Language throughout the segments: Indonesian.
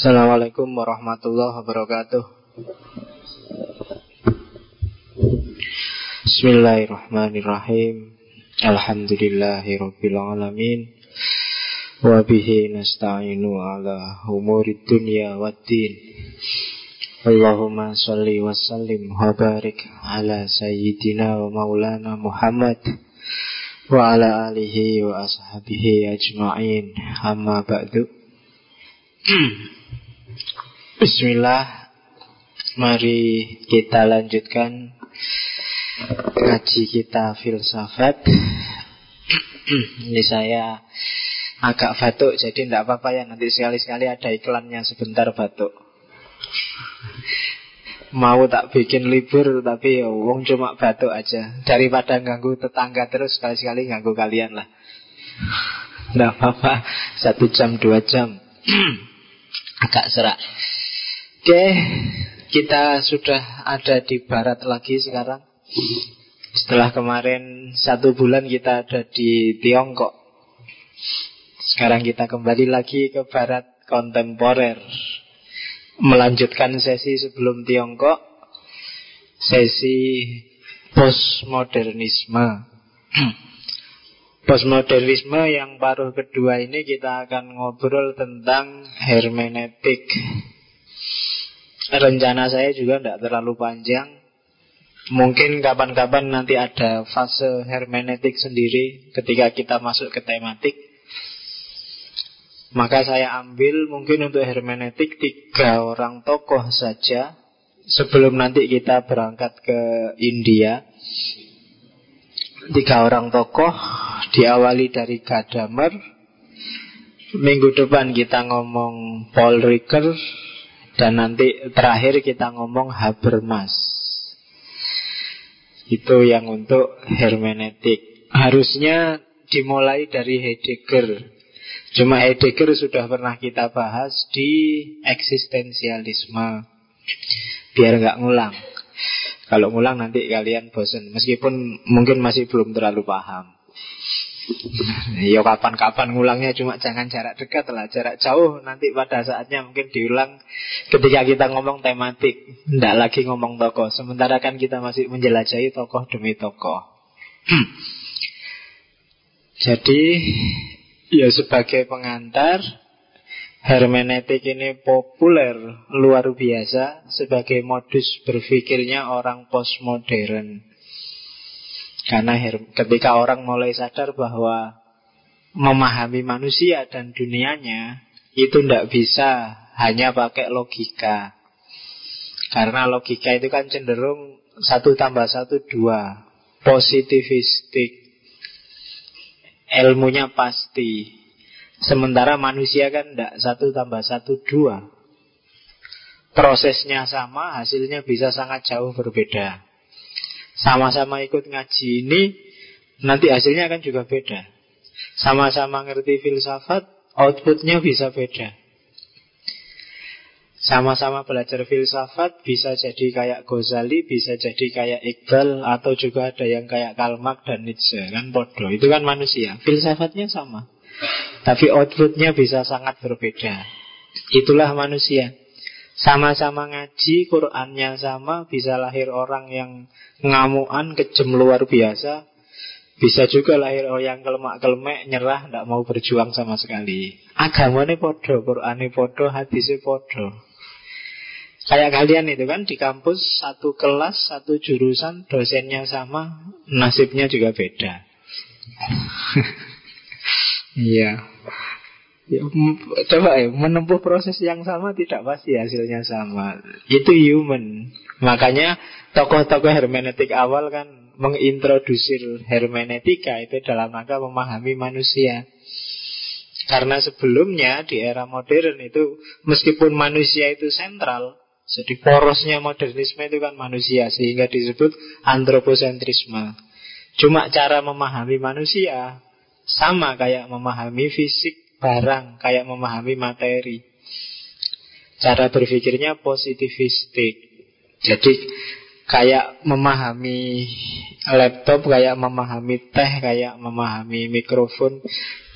Assalamualaikum warahmatullahi wabarakatuh. Bismillahirrahmanirrahim. Alhamdulillahi rabbil alamin Wabihi nasta'inu ala umuri dunya waddin. Allahumma salli wa sallim wa barik ala sayyidina wa maulana Muhammad wa ala alihi wa ashabihi ajma'in. Amma ba'du Bismillah. Mari kita lanjutkan Ngaji kita filsafat. Ini saya agak batuk Jadi tidak apa-apa ya. Nanti sekali-sekali ada iklannya sebentar batuk. Mau tak bikin libur Tapi ya wong cuma batuk aja. Daripada ganggu tetangga terus Sekali-sekali ganggu kalian lah. Tidak apa-apa Satu jam, dua jam. Agak serak Oke Kita sudah ada di barat lagi sekarang. Setelah kemarin Satu bulan kita ada di Tiongkok. Sekarang kita kembali lagi ke barat kontemporer. Melanjutkan sesi sebelum Tiongkok Sesi postmodernisme. Postmodernisme yang paruh kedua ini kita akan ngobrol tentang hermeneutik. Rencana saya juga tidak terlalu panjang. Mungkin kapan-kapan nanti ada fase hermeneutik sendiri ketika kita masuk ke tematik. Maka saya ambil mungkin untuk hermeneutik tiga orang tokoh saja sebelum nanti kita berangkat ke India. Tiga orang tokoh diawali dari Gadamer. Minggu depan kita ngomong Paul Ricoeur dan nanti terakhir kita ngomong Habermas. Itu yang untuk hermeneutik. Harusnya dimulai dari Heidegger. Cuma Heidegger sudah pernah kita bahas di eksistensialisme. Biar nggak ngulang. Kalau ngulang nanti kalian bosen Meskipun mungkin masih belum terlalu paham Ya kapan-kapan ngulangnya cuma jangan jarak dekat lah Jarak jauh. Nanti pada saatnya mungkin diulang Ketika kita ngomong tematik Tidak lagi ngomong tokoh. Sementara kan kita masih menjelajahi tokoh demi tokoh. Jadi Ya sebagai pengantar Hermeneutik ini populer luar biasa sebagai modus berpikirnya orang postmodern. Karena ketika orang mulai sadar bahwa memahami manusia dan dunianya itu tidak bisa hanya pakai logika. Karena logika itu kan cenderung satu tambah satu dua, positivistik, ilmunya pasti, Sementara manusia kan tidak satu tambah satu dua. Prosesnya sama, hasilnya bisa sangat jauh berbeda Sama-sama ikut ngaji ini Nanti hasilnya akan juga beda Sama-sama ngerti filsafat Outputnya bisa beda sama-sama belajar filsafat bisa jadi kayak Ghazali, bisa jadi kayak Iqbal atau juga ada yang kayak Karl dan Nietzsche kan podo. Itu kan manusia. Filsafatnya sama. Tapi outputnya bisa sangat berbeda Itulah manusia Sama-sama ngaji, Qurannya sama Bisa lahir orang yang ngamuan, kejem luar biasa. Bisa juga lahir orang yang kelemak-kelemek Nyerah, tidak mau berjuang sama sekali. Agamanya podo, Qurannya podo, hadisnya podo Kayak kalian itu kan di kampus Satu kelas, satu jurusan Dosennya sama, nasibnya juga beda. Iya. Ya, coba ya, menempuh proses yang sama tidak pasti hasilnya sama. Itu human. Makanya tokoh-tokoh hermeneutik awal kan mengintrodusir hermeneutika itu dalam rangka memahami manusia. Karena sebelumnya di era modern itu meskipun manusia itu sentral, jadi porosnya modernisme itu kan manusia sehingga disebut antroposentrisme. Cuma cara memahami manusia sama kayak memahami fisik barang, kayak memahami materi. Cara berpikirnya positivistik. Jadi kayak memahami laptop, kayak memahami teh, kayak memahami mikrofon.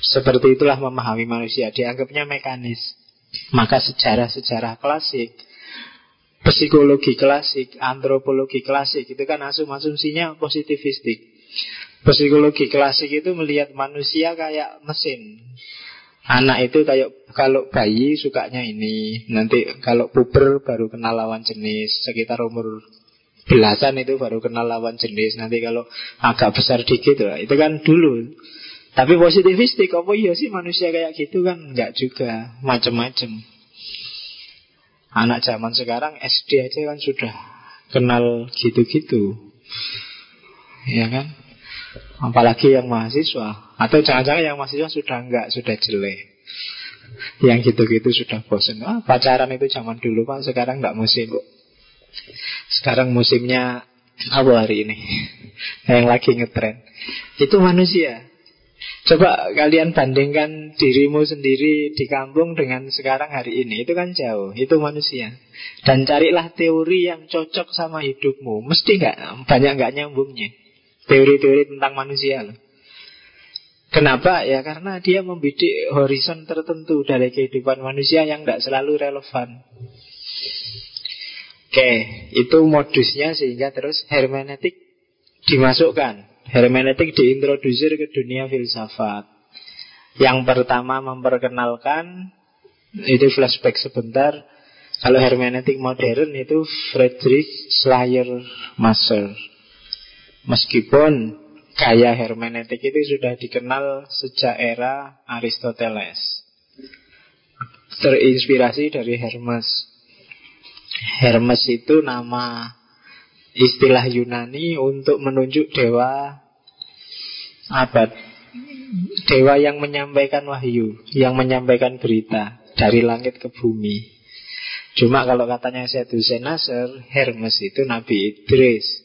Seperti itulah memahami manusia. Dianggapnya mekanis. Maka sejarah-sejarah klasik Psikologi klasik, antropologi klasik Itu kan asum-asumsinya positivistik Psikologi klasik itu melihat manusia kayak mesin Anak itu kayak kalau bayi sukanya ini. Nanti kalau puber baru kenal lawan jenis. Sekitar umur belasan itu baru kenal lawan jenis. Nanti kalau agak besar dikit lah Itu kan dulu. Tapi positivistik Apa iya sih manusia kayak gitu kan? Enggak juga. Macem-macem. Anak zaman sekarang SD aja kan sudah Kenal gitu-gitu. Ya kan Apalagi yang mahasiswa Atau jangan-jangan yang mahasiswa sudah enggak Sudah jelek Yang gitu-gitu sudah bosan ah, Pacaran itu zaman dulu pak Sekarang enggak musim sekarang musimnya apa hari ini? Yang lagi ngetren. Itu manusia. Coba kalian bandingkan dirimu sendiri di kampung dengan sekarang hari ini. Itu kan jauh. Itu manusia. Dan carilah teori yang cocok sama hidupmu. Mesti nggak banyak nggak nyambungnya. Teori-teori tentang manusia. Kenapa? Ya karena dia membidik horizon tertentu dari kehidupan manusia yang tidak selalu relevan. Oke, itu modusnya sehingga terus hermeneutik dimasukkan. Hermeneutik diintrodusir ke dunia filsafat. Yang pertama memperkenalkan itu flashback sebentar. Kalau hermeneutik modern itu Friedrich Schleiermacher. Meskipun gaya hermeneutik itu sudah dikenal sejak era Aristoteles. Terinspirasi dari Hermes Hermes itu nama istilah Yunani untuk menunjuk dewa abad. Dewa yang menyampaikan wahyu, yang menyampaikan berita dari langit ke bumi. Cuma kalau katanya saya Nasser, Hermes itu Nabi Idris.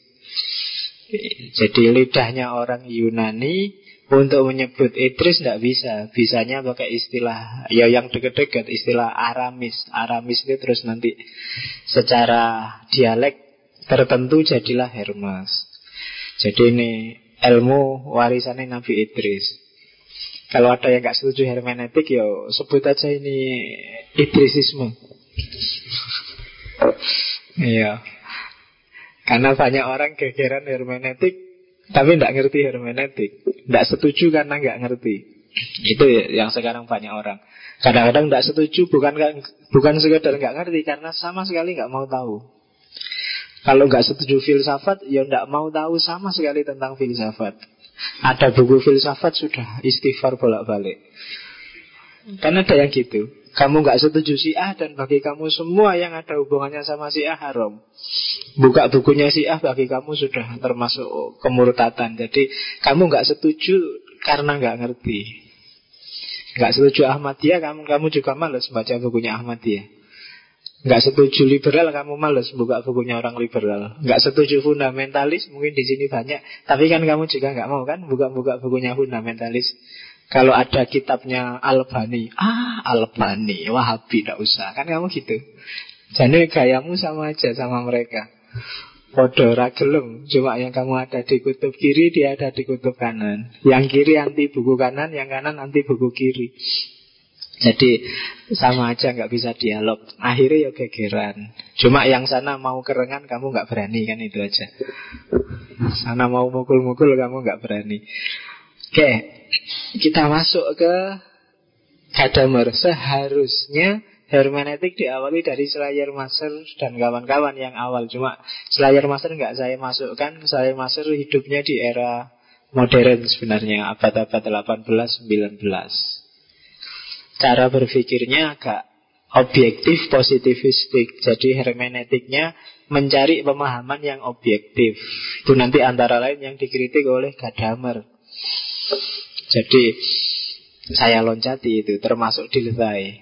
Jadi lidahnya orang Yunani untuk menyebut Idris tidak bisa. Bisanya pakai istilah Ya yang dekat-dekat istilah Aramis. Aramis itu terus nanti Secara dialek tertentu jadilah Hermes. Jadi ini ilmu warisannya Nabi Idris. Kalau ada yang nggak setuju hermeneutik Ya sebut aja ini Idrisisme. Iya Karena banyak orang gegeran hermeneutik tapi tidak ngerti hermeneutik Tidak setuju karena nggak ngerti. Itu yang sekarang banyak orang. Kadang-kadang tidak setuju bukan bukan sekedar nggak ngerti Karena sama sekali nggak mau tahu. Kalau nggak setuju filsafat Ya nggak mau tahu sama sekali tentang filsafat. Ada buku filsafat sudah istighfar bolak-balik. Karena ada yang gitu kamu nggak setuju si A dan bagi kamu semua yang ada hubungannya sama si A haram. Buka bukunya si A bagi kamu sudah termasuk kemurtatan. Jadi kamu nggak setuju karena nggak ngerti. Nggak setuju Ahmadiyah, kamu kamu juga males baca bukunya Ahmadiyah. Nggak setuju liberal, kamu males buka bukunya orang liberal. Nggak setuju fundamentalis, mungkin di sini banyak. Tapi kan kamu juga nggak mau kan buka-buka bukunya fundamentalis. Kalau ada kitabnya Albani, ah Albani, Wahabi tidak usah, kan kamu gitu. Jadi gayamu sama aja sama mereka. Podo ragelum, cuma yang kamu ada di kutub kiri, dia ada di kutub kanan. Yang kiri anti buku kanan, yang kanan anti buku kiri. Jadi sama aja nggak bisa dialog. Akhirnya ya gegeran. Cuma yang sana mau kerengan kamu nggak berani kan itu aja. Sana mau mukul-mukul kamu nggak berani. Oke, kita masuk ke Gadamer. Seharusnya hermeneutik diawali dari Master dan kawan-kawan yang awal. Cuma Master nggak saya masukkan. Master hidupnya di era modern sebenarnya, abad-abad 18-19. Cara berpikirnya agak objektif positivistik. Jadi hermeneutiknya mencari pemahaman yang objektif. Itu nanti antara lain yang dikritik oleh Gadamer. Jadi saya loncati itu termasuk Dilthey.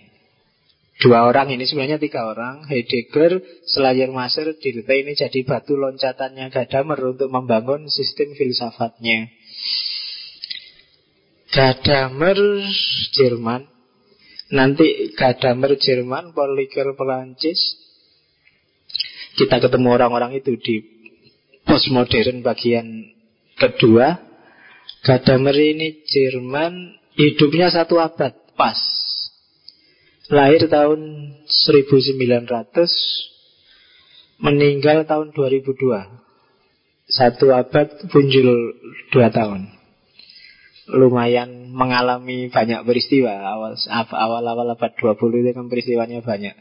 Dua orang ini sebenarnya tiga orang Heidegger, Schleiermacher, Dilthey ini jadi batu loncatannya Gadamer untuk membangun sistem filsafatnya. Gadamer Jerman. Nanti Gadamer Jerman, Poliker Perancis. Kita ketemu orang-orang itu di postmodern bagian kedua Gadamer ini Jerman hidupnya satu abad pas. Lahir tahun 1900 Meninggal tahun 2002 Satu abad punjul dua tahun. Lumayan mengalami banyak peristiwa. Awal-awal abad 20 itu kan peristiwanya banyak.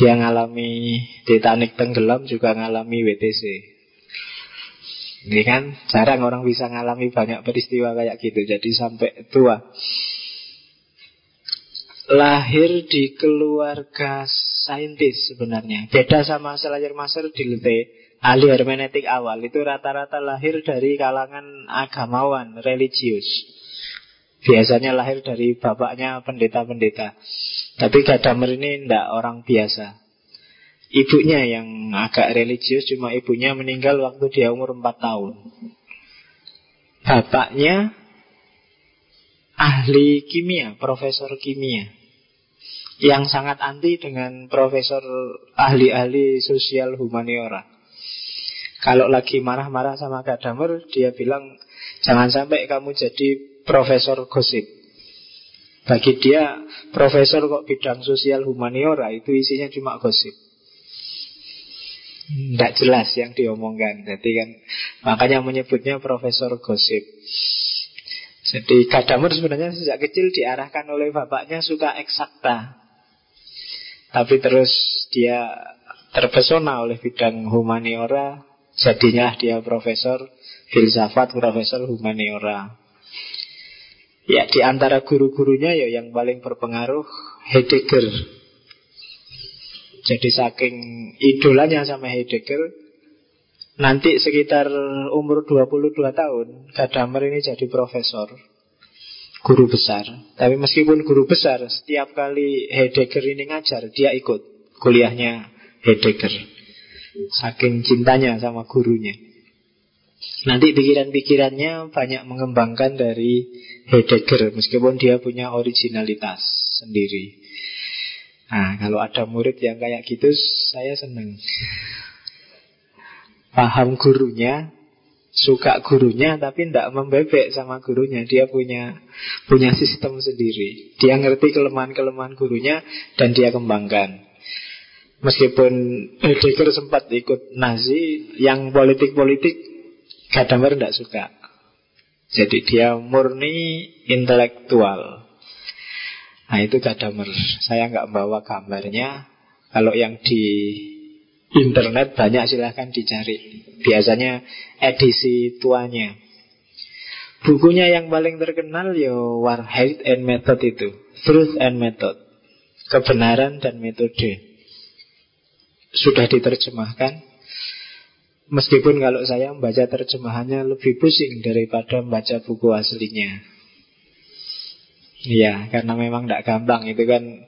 Dia ngalami Titanic tenggelam juga ngalami WTC Ini kan jarang orang bisa ngalami banyak peristiwa kayak gitu Jadi sampai tua lahir di keluarga saintis sebenarnya. Beda sama Selayar Master di Lete, ahli hermeneutik awal itu rata-rata lahir dari kalangan agamawan, religius. Biasanya lahir dari bapaknya pendeta-pendeta. Tapi Gadamer ini tidak orang biasa. Ibunya yang agak religius, cuma ibunya meninggal waktu dia umur 4 tahun. Bapaknya ahli kimia, profesor kimia yang sangat anti dengan profesor ahli-ahli sosial humaniora. Kalau lagi marah-marah sama Gadamer, dia bilang jangan sampai kamu jadi profesor gosip. Bagi dia, profesor kok bidang sosial humaniora itu isinya cuma gosip. Tidak jelas yang diomongkan. Jadi kan makanya menyebutnya profesor gosip. Jadi Gadamer sebenarnya sejak kecil diarahkan oleh bapaknya suka eksakta. Tapi terus dia terpesona oleh bidang humaniora, jadinya dia profesor filsafat, profesor humaniora. Ya di antara guru-gurunya ya yang paling berpengaruh Heidegger. Jadi saking idolanya sama Heidegger, Nanti sekitar umur 22 tahun Gadamer ini jadi profesor Guru besar. Tapi meskipun guru besar Setiap kali Heidegger ini ngajar Dia ikut kuliahnya Heidegger. Saking cintanya sama gurunya. Nanti pikiran-pikirannya banyak mengembangkan dari Heidegger Meskipun dia punya originalitas sendiri Nah kalau ada murid yang kayak gitu Saya seneng paham gurunya, suka gurunya tapi tidak membebek sama gurunya. Dia punya punya sistem sendiri. Dia ngerti kelemahan-kelemahan gurunya dan dia kembangkan. Meskipun Heidegger sempat ikut Nazi, yang politik-politik Gadamer tidak suka. Jadi dia murni intelektual. Nah itu Gadamer. Saya nggak bawa gambarnya. Kalau yang di internet banyak silahkan dicari. Biasanya edisi tuanya. Bukunya yang paling terkenal ya Warhead and Method itu. Truth and Method. Kebenaran dan metode. Sudah diterjemahkan. Meskipun kalau saya membaca terjemahannya lebih pusing daripada membaca buku aslinya. Iya, karena memang tidak gampang. Itu kan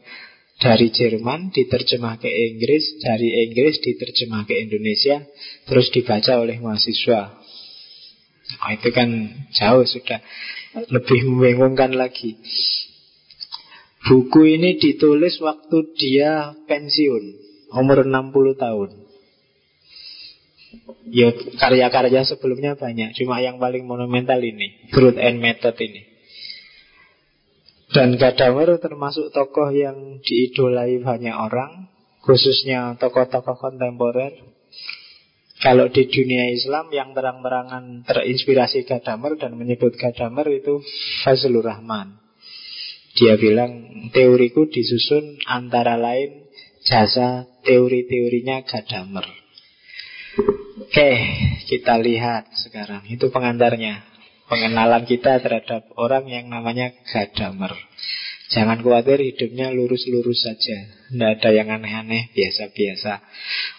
dari Jerman diterjemah ke Inggris, dari Inggris diterjemah ke Indonesia, terus dibaca oleh mahasiswa. Oh, itu kan jauh sudah lebih membingungkan lagi. Buku ini ditulis waktu dia pensiun, umur 60 tahun. Ya karya-karya sebelumnya banyak, cuma yang paling monumental ini, Truth and Method ini. Dan Gadamer termasuk tokoh yang diidolai banyak orang Khususnya tokoh-tokoh kontemporer. Kalau di dunia Islam yang terang-terangan terinspirasi Gadamer Dan menyebut Gadamer itu Fazlur Rahman. Dia bilang teoriku disusun antara lain jasa teori-teorinya Gadamer. Oke, kita lihat sekarang. Itu pengantarnya pengenalan kita terhadap orang yang namanya Gadamer. Jangan khawatir hidupnya lurus-lurus saja. Tidak ada yang aneh-aneh, biasa-biasa.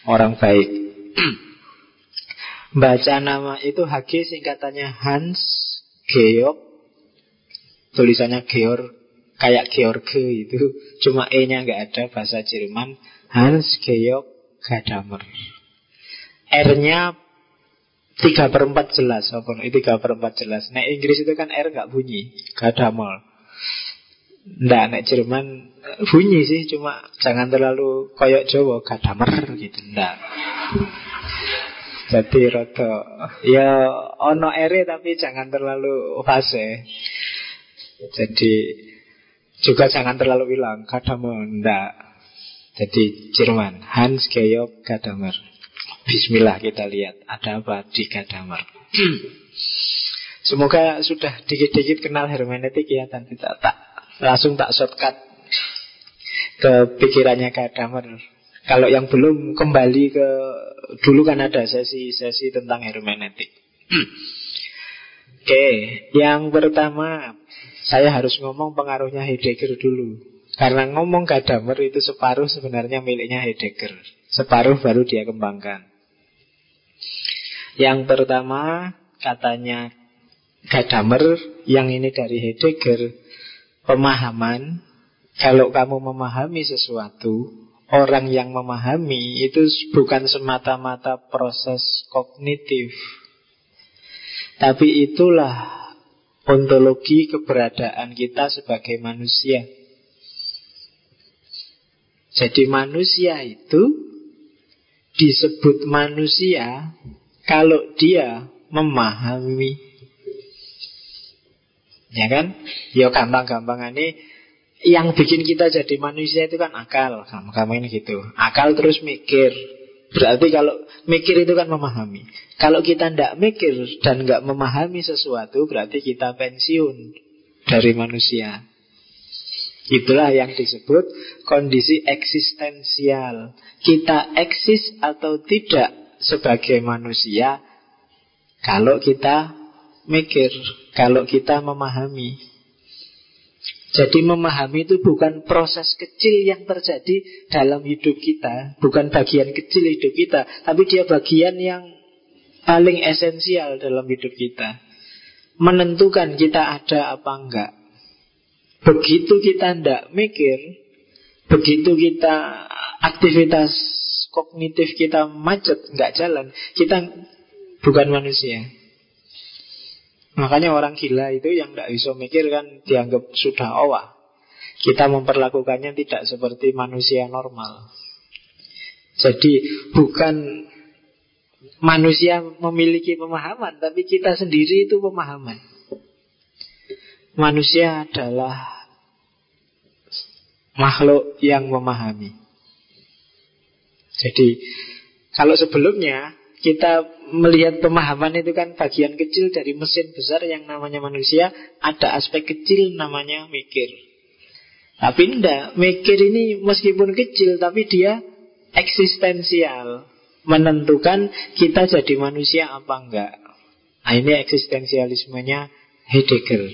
Orang baik. Baca nama itu HG singkatannya Hans Georg. Tulisannya Georg kayak George itu. Cuma E-nya nggak ada bahasa Jerman. Hans Georg Gadamer. R-nya Tiga per jelas apa itu tiga per jelas. Nek Inggris itu kan R nggak bunyi, gak ada mol. Nggak, nek Jerman bunyi sih, cuma jangan terlalu koyok Jawa, gak ada mer gitu, ndak. Jadi roto ya ono R tapi jangan terlalu fase. Jadi Juga jangan terlalu bilang Gadamer, enggak. Jadi Jerman, Hans Georg Gadamer. Bismillah kita lihat ada apa di Gadamer. Semoga sudah dikit-dikit kenal hermeneutik ya dan tidak tak langsung tak shortcut ke pikirannya Gadamer. Kalau yang belum kembali ke dulu kan ada sesi-sesi tentang hermeneutik. Oke, yang pertama saya harus ngomong pengaruhnya Heidegger dulu. Karena ngomong Gadamer itu separuh sebenarnya miliknya Heidegger. Separuh baru dia kembangkan. Yang pertama katanya Gadamer yang ini dari Heidegger. Pemahaman kalau kamu memahami sesuatu orang yang memahami itu bukan semata-mata proses kognitif. Tapi itulah ontologi keberadaan kita sebagai manusia. Jadi manusia itu disebut manusia kalau dia memahami Ya kan? Ya gampang-gampang ini yang bikin kita jadi manusia itu kan akal. Kamu ini gitu. Akal terus mikir. Berarti kalau mikir itu kan memahami. Kalau kita tidak mikir dan nggak memahami sesuatu, berarti kita pensiun dari manusia. Itulah yang disebut kondisi eksistensial. Kita eksis atau tidak sebagai manusia kalau kita mikir kalau kita memahami. Jadi memahami itu bukan proses kecil yang terjadi dalam hidup kita, bukan bagian kecil hidup kita, tapi dia bagian yang paling esensial dalam hidup kita. Menentukan kita ada apa enggak. Begitu kita tidak mikir, begitu kita aktivitas kognitif kita macet, enggak jalan, kita bukan manusia. Makanya orang gila itu yang tidak bisa mikir kan dianggap sudah owa. Kita memperlakukannya tidak seperti manusia normal. Jadi bukan manusia memiliki pemahaman, tapi kita sendiri itu pemahaman. Manusia adalah makhluk yang memahami. Jadi kalau sebelumnya kita melihat pemahaman itu kan bagian kecil dari mesin besar yang namanya manusia, ada aspek kecil namanya mikir. Tapi enggak, mikir ini meskipun kecil tapi dia eksistensial, menentukan kita jadi manusia apa enggak. Nah, ini eksistensialismenya Heidegger.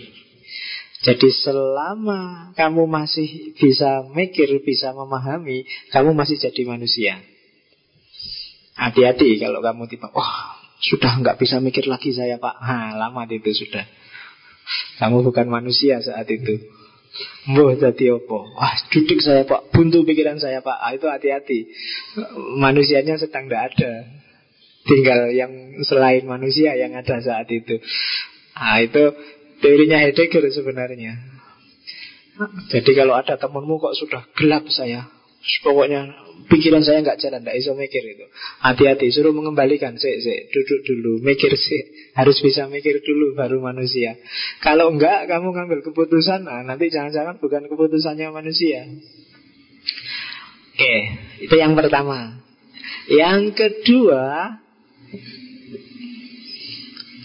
Jadi selama kamu masih bisa mikir, bisa memahami, kamu masih jadi manusia. Hati-hati kalau kamu tiba, oh sudah nggak bisa mikir lagi saya pak. Ha, lama itu sudah. Kamu bukan manusia saat itu. Mbah jadi opo? Wah, duduk saya pak, buntu pikiran saya pak. Ah, itu hati-hati. Manusianya sedang tidak ada. Tinggal yang selain manusia yang ada saat itu. Ah, itu teorinya Heidegger sebenarnya. Jadi kalau ada temanmu kok sudah gelap saya, Pokoknya pikiran saya nggak jalan, nggak bisa mikir itu. Hati-hati, suruh mengembalikan, sih, sih, duduk dulu, mikir sih, harus bisa mikir dulu baru manusia. Kalau enggak, kamu ngambil keputusan, nah, nanti jangan-jangan bukan keputusannya manusia. Oke, itu yang pertama. Yang kedua,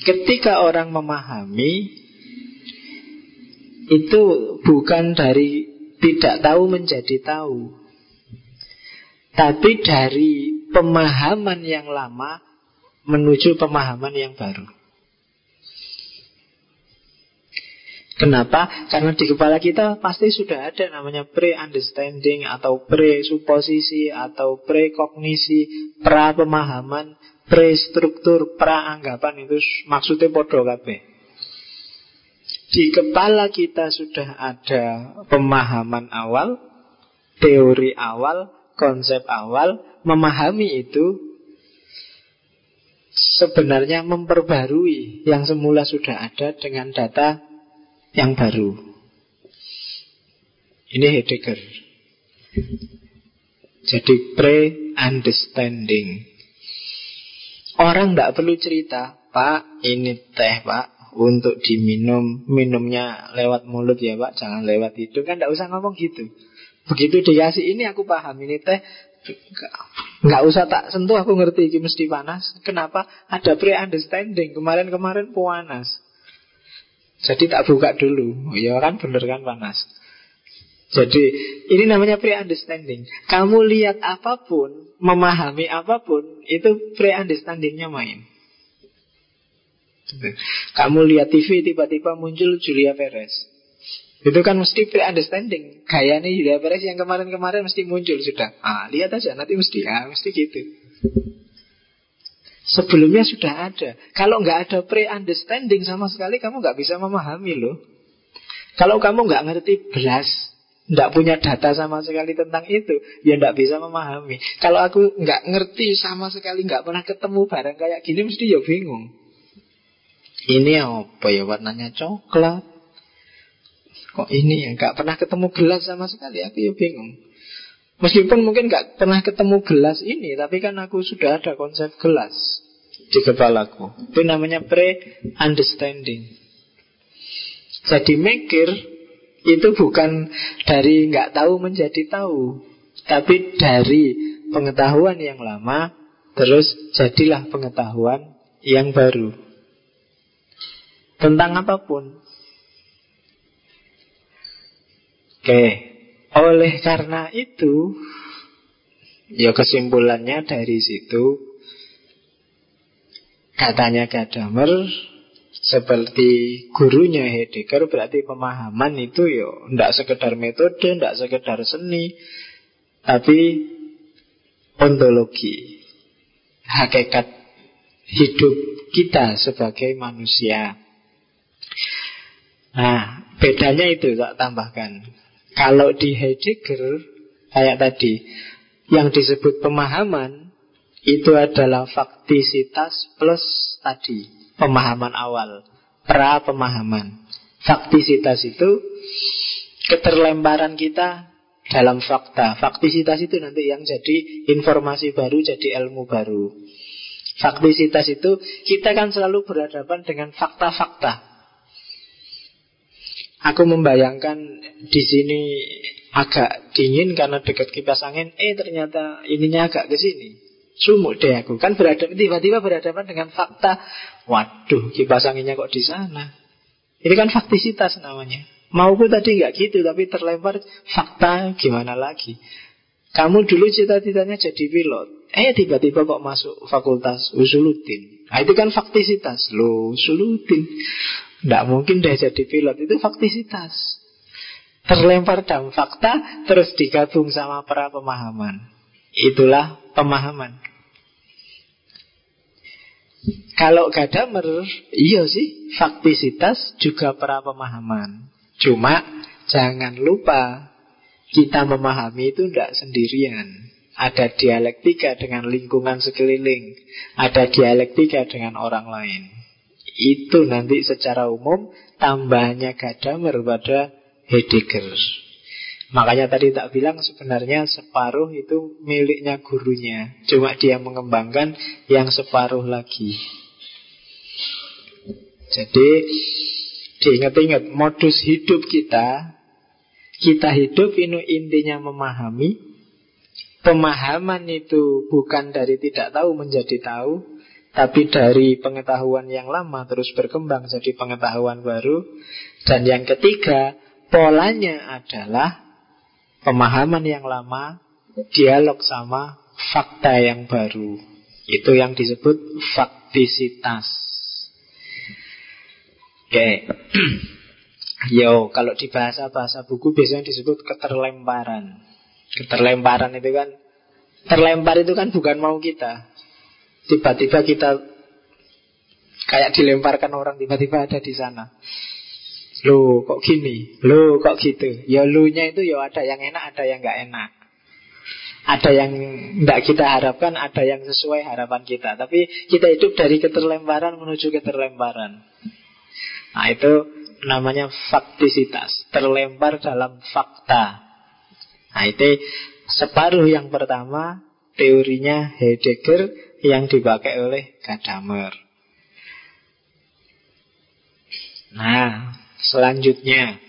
ketika orang memahami itu bukan dari tidak tahu menjadi tahu. Tapi dari pemahaman yang lama menuju pemahaman yang baru. Kenapa? Karena di kepala kita pasti sudah ada namanya pre-understanding atau pre-suposisi atau pre-kognisi, pra-pemahaman, pre-struktur, pra-anggapan itu maksudnya podo kabeh. Di kepala kita sudah ada pemahaman awal, teori awal, konsep awal, memahami itu sebenarnya memperbarui yang semula sudah ada dengan data yang baru. Ini Heidegger. Jadi pre-understanding. Orang tidak perlu cerita, Pak, ini teh, Pak. untuk diminum, minumnya lewat mulut ya Pak, jangan lewat hidung. Kan tidak usah ngomong gitu. Begitu dikasih ini aku paham, ini teh nggak usah tak sentuh aku ngerti ini mesti panas. Kenapa? Ada pre-understanding. Kemarin-kemarin panas. Jadi tak buka dulu. Ya kan bener kan panas. Jadi ini namanya pre-understanding. Kamu lihat apa pun, memahami apa pun, itu pre-understandingnya main. Kamu lihat TV tiba-tiba muncul Julia Perez. Itu kan mesti pre-understanding. Gayanya Julia Perez yang kemarin-kemarin mesti muncul sudah. Ah, lihat aja nanti mesti ah, mesti gitu. Sebelumnya sudah ada. Kalau nggak ada pre-understanding sama sekali, kamu nggak bisa memahami loh. Kalau kamu nggak ngerti belas, nggak punya data sama sekali tentang itu, ya nggak bisa memahami. Kalau aku nggak ngerti sama sekali, nggak pernah ketemu barang kayak gini, mesti ya bingung. Ini apa ya warnanya coklat Kok ini ya? Gak pernah ketemu gelas sama sekali. Aku ya bingung. Meskipun mungkin gak pernah ketemu gelas ini Tapi kan aku sudah ada konsep gelas Di kepalaku. Itu namanya pre-understanding. Jadi mikir Itu bukan dari nggak tahu menjadi tahu Tapi dari pengetahuan yang lama Terus jadilah pengetahuan yang baru. Tentang apa pun. Oleh karena itu, ya kesimpulannya dari situ, katanya Gadamer, seperti gurunya Heidegger berarti pemahaman itu ya tidak sekedar metode, tidak sekedar seni, tapi ontologi, hakikat hidup kita sebagai manusia. Nah, bedanya itu tak tambahkan. Kalau di Heidegger, kayak tadi, yang disebut pemahaman itu adalah faktisitas plus tadi, pemahaman awal, pra pemahaman. Faktisitas itu keterlemparan kita dalam fakta. Faktisitas itu nanti yang jadi informasi baru, jadi ilmu baru. Faktisitas itu kita kan selalu berhadapan dengan fakta-fakta. Aku membayangkan di sini agak dingin karena dekat kipas angin. Eh ternyata ininya agak ke sini. Sumuk deh aku. Kan berhadapan tiba-tiba berhadapan dengan fakta. Waduh, kipas anginnya kok di sana. Ini kan faktisitas namanya. Mauku tadi nggak gitu, tapi terlempar fakta gimana lagi. Kamu dulu cita-citanya jadi pilot. Eh tiba-tiba kok masuk fakultas usuluddin. Nah, itu kan faktisitas. Loh, usuluddin. Tidak mungkin dia jadi pilot. Itu faktisitas. Terlempar dalam fakta Terus digabung sama para pemahaman. Itulah pemahaman. Kalau Gadamer Iya sih Faktisitas juga para pemahaman. Cuma Jangan lupa Kita memahami itu tidak sendirian. Ada dialektika dengan lingkungan sekeliling, ada dialektika dengan orang lain. Itu nanti secara umum tambahnya Gadamer pada Heidegger. Makanya tadi tak bilang sebenarnya separuh itu miliknya gurunya. Cuma dia mengembangkan yang separuh lagi. Jadi diingat-ingat modus hidup kita kita hidup ini intinya memahami Pemahaman itu bukan dari tidak tahu menjadi tahu tapi dari pengetahuan yang lama terus berkembang jadi pengetahuan baru. Dan yang ketiga, polanya adalah pemahaman yang lama, dialog sama fakta yang baru. Itu yang disebut faktisitas. Oke. Yo, kalau di bahasa-bahasa buku biasanya disebut keterlemparan. Keterlemparan itu kan terlempar itu kan bukan mau kita, Tiba-tiba kita kayak dilemparkan orang tiba-tiba ada di sana. Lo kok gini? Lo kok gitu? Ya lu-nya itu ya ada yang enak, ada yang nggak enak. Ada yang tidak kita harapkan, ada yang sesuai harapan kita. Tapi kita hidup dari keterlemparan menuju keterlemparan. Nah itu namanya faktisitas. Terlempar dalam fakta. Nah itu separuh yang pertama teorinya Heidegger yang dipakai oleh Gadamer. Nah, selanjutnya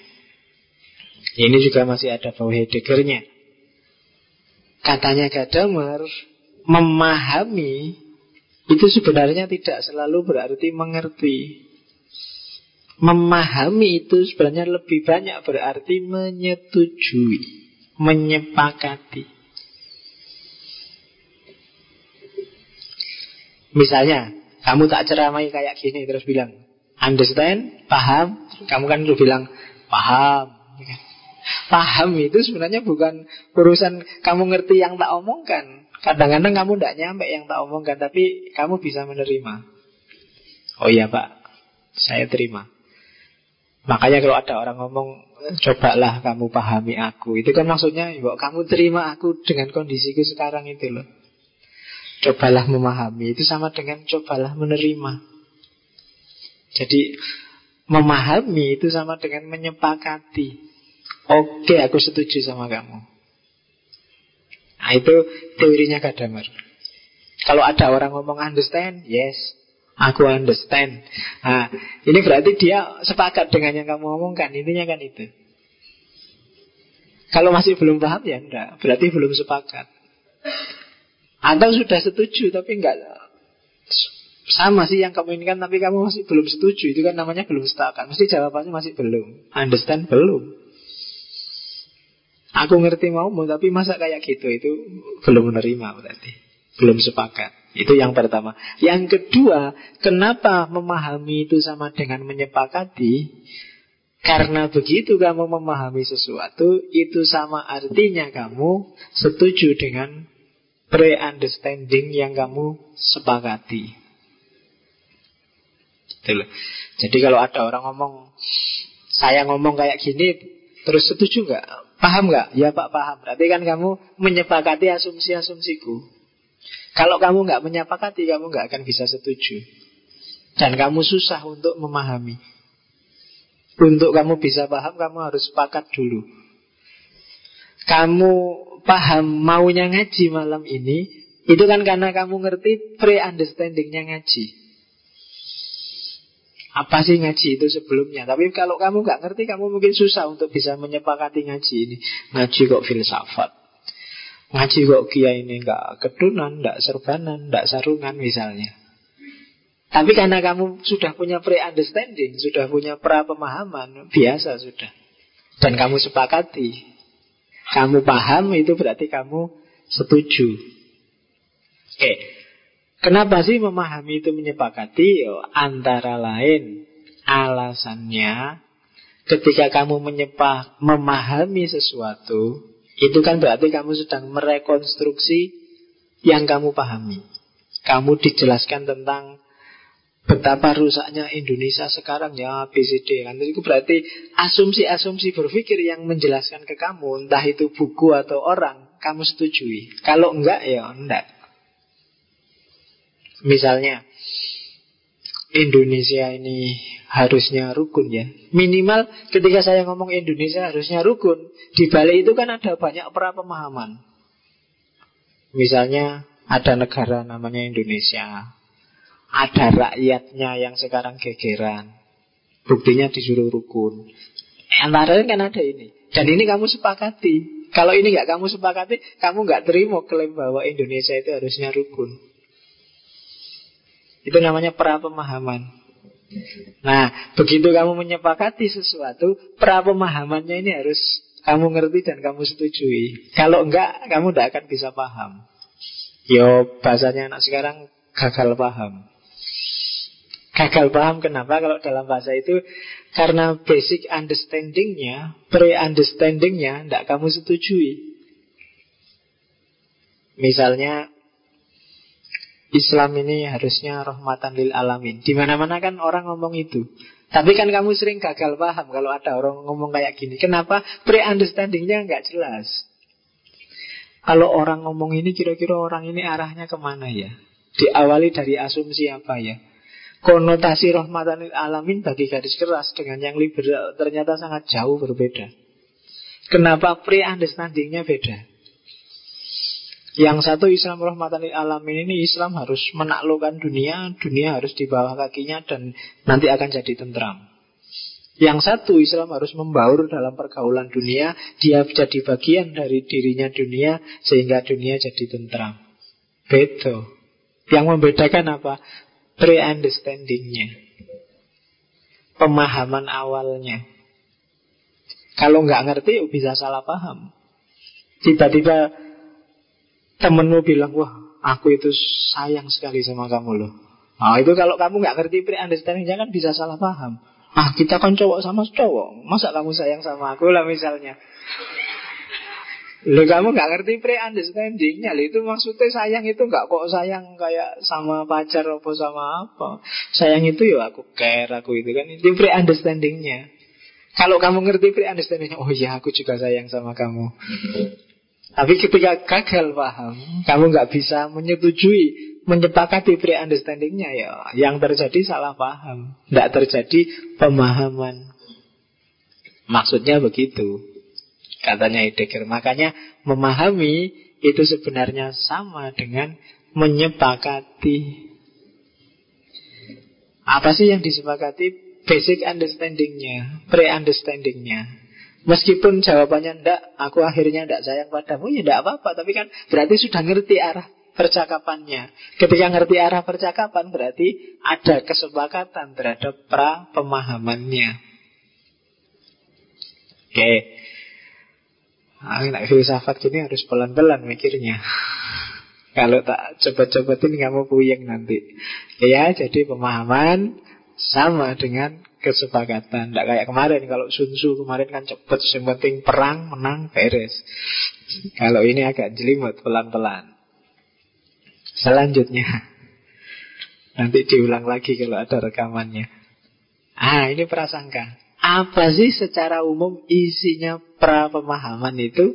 ini juga masih ada bau Heideggernya. Katanya Gadamer, memahami itu sebenarnya tidak selalu berarti mengerti. Memahami itu sebenarnya lebih banyak berarti menyetujui, menyepakati. Misalnya, kamu tak ceramai kayak gini terus bilang, understand, paham, kamu kan lu bilang, paham. Paham itu sebenarnya bukan urusan kamu ngerti yang tak omongkan. Kadang-kadang kamu tidak nyampe yang tak omongkan, tapi kamu bisa menerima. Oh iya pak, saya terima. Makanya kalau ada orang ngomong Cobalah kamu pahami aku Itu kan maksudnya bahwa kamu terima aku Dengan kondisiku sekarang itu loh Cobalah memahami Itu sama dengan cobalah menerima Jadi Memahami itu sama dengan menyepakati Oke aku setuju sama kamu Nah itu teorinya Gadamer Kalau ada orang ngomong understand Yes Aku understand. Nah, ini berarti dia sepakat dengan yang kamu omongkan. Intinya kan itu. Kalau masih belum paham ya enggak. Berarti belum sepakat. Atau sudah setuju tapi enggak. Sama sih yang kamu inginkan tapi kamu masih belum setuju. Itu kan namanya belum sepakat mesti jawabannya masih belum. Understand? Belum. Aku ngerti maumu tapi masa kayak gitu itu belum menerima berarti. Belum sepakat. Itu yang pertama. Yang kedua, kenapa memahami itu sama dengan menyepakati? Karena begitu kamu memahami sesuatu, itu sama artinya kamu setuju dengan pre-understanding yang kamu sepakati. Jadi kalau ada orang ngomong, saya ngomong kayak gini, terus setuju nggak? Paham nggak? Ya Pak paham. Berarti kan kamu menyepakati asumsi-asumsiku. Kalau kamu nggak menyepakati, kamu nggak akan bisa setuju. Dan kamu susah untuk memahami. Untuk kamu bisa paham, kamu harus sepakat dulu. Kamu paham maunya ngaji malam ini, itu kan karena kamu ngerti pre-understandingnya ngaji. Apa sih ngaji itu sebelumnya? Tapi kalau kamu nggak ngerti, kamu mungkin susah untuk bisa menyepakati ngaji ini. Ngaji kok filsafat. Ngaji kok kiai ini nggak kedunan, nggak serbanan, nggak sarungan misalnya. Tapi karena kamu sudah punya pre-understanding, sudah punya pra-pemahaman, biasa sudah. Dan kamu sepakati. Kamu paham itu berarti kamu setuju. Oke. Kenapa sih memahami itu menyepakati? Antara lain alasannya ketika kamu menyepah, memahami sesuatu, itu kan berarti kamu sedang merekonstruksi yang kamu pahami. Kamu dijelaskan tentang betapa rusaknya Indonesia sekarang ya BCD kan itu berarti asumsi-asumsi berpikir yang menjelaskan ke kamu entah itu buku atau orang kamu setujui kalau enggak ya enggak misalnya Indonesia ini harusnya rukun ya. Minimal ketika saya ngomong Indonesia harusnya rukun, di balik itu kan ada banyak pra pemahaman. Misalnya ada negara namanya Indonesia. Ada rakyatnya yang sekarang gegeran. Buktinya disuruh rukun. Antara kan ada ini. Dan ini kamu sepakati. Kalau ini nggak kamu sepakati, kamu nggak terima klaim bahwa Indonesia itu harusnya rukun. Itu namanya pra pemahaman. Nah, begitu kamu menyepakati sesuatu, pra pemahamannya ini harus kamu ngerti dan kamu setujui. Kalau enggak, kamu tidak akan bisa paham. Yo, bahasanya anak sekarang gagal paham. Gagal paham kenapa? Kalau dalam bahasa itu karena basic understandingnya, pre-understandingnya, tidak kamu setujui. Misalnya Islam ini harusnya rahmatan lil alamin. Di mana-mana kan orang ngomong itu. Tapi kan kamu sering gagal paham kalau ada orang ngomong kayak gini. Kenapa? Pre-understandingnya nggak jelas. Kalau orang ngomong ini kira-kira orang ini arahnya ke mana ya? Diawali dari asumsi apa ya? Konotasi rahmatan alamin bagi gadis keras dengan yang liberal ternyata sangat jauh berbeda. Kenapa pre-understandingnya beda? Yang satu Islam rahmatan lil alamin ini Islam harus menaklukkan dunia, dunia harus di bawah kakinya dan nanti akan jadi tentram. Yang satu Islam harus membaur dalam pergaulan dunia Dia jadi bagian dari dirinya dunia Sehingga dunia jadi tentram Beda Yang membedakan apa? Pre-understandingnya. Pemahaman awalnya. Kalau nggak ngerti bisa salah paham. Tiba-tiba Temenmu bilang Wah aku itu sayang sekali sama kamu loh. Nah itu kalau kamu nggak ngerti pre-understandingnya kan bisa salah paham. Ah kita kan cowok sama cowok. Masa kamu sayang sama aku lah misalnya Lo kamu gak ngerti pre-understandingnya Itu maksudnya sayang itu gak kok sayang kayak sama pacar apa sama apa. Sayang itu ya aku care aku itu kan. Itu pre-understandingnya Kalau kamu ngerti pre-understandingnya Oh iya aku juga sayang sama kamu. Tapi ketika gagal paham Kamu gak bisa menyetujui menyepakati pre-understandingnya ya. Yang terjadi salah paham, tidak terjadi pemahaman. Maksudnya begitu, katanya Heidegger. Makanya memahami itu sebenarnya sama dengan menyepakati. Apa sih yang disepakati? Basic understandingnya, pre-understandingnya. Meskipun jawabannya ndak, aku akhirnya ndak sayang padamu, ya ndak apa-apa. Tapi kan berarti sudah ngerti arah percakapannya. Ketika ngerti arah percakapan berarti ada kesepakatan terhadap pra pemahamannya. Oke. Okay. Nah, filsafat gini harus pelan-pelan mikirnya. Kalau tak cepet-cepetin kamu puyeng nanti. Ya, jadi pemahaman sama dengan kesepakatan. Tidak kayak kemarin. Kalau Sun Tzu kemarin kan cepet. Yang penting perang, menang, beres. Kalau ini agak jelimet, pelan-pelan. Selanjutnya Nanti diulang lagi kalau ada rekamannya Ah ini prasangka Apa sih secara umum isinya pra pemahaman itu?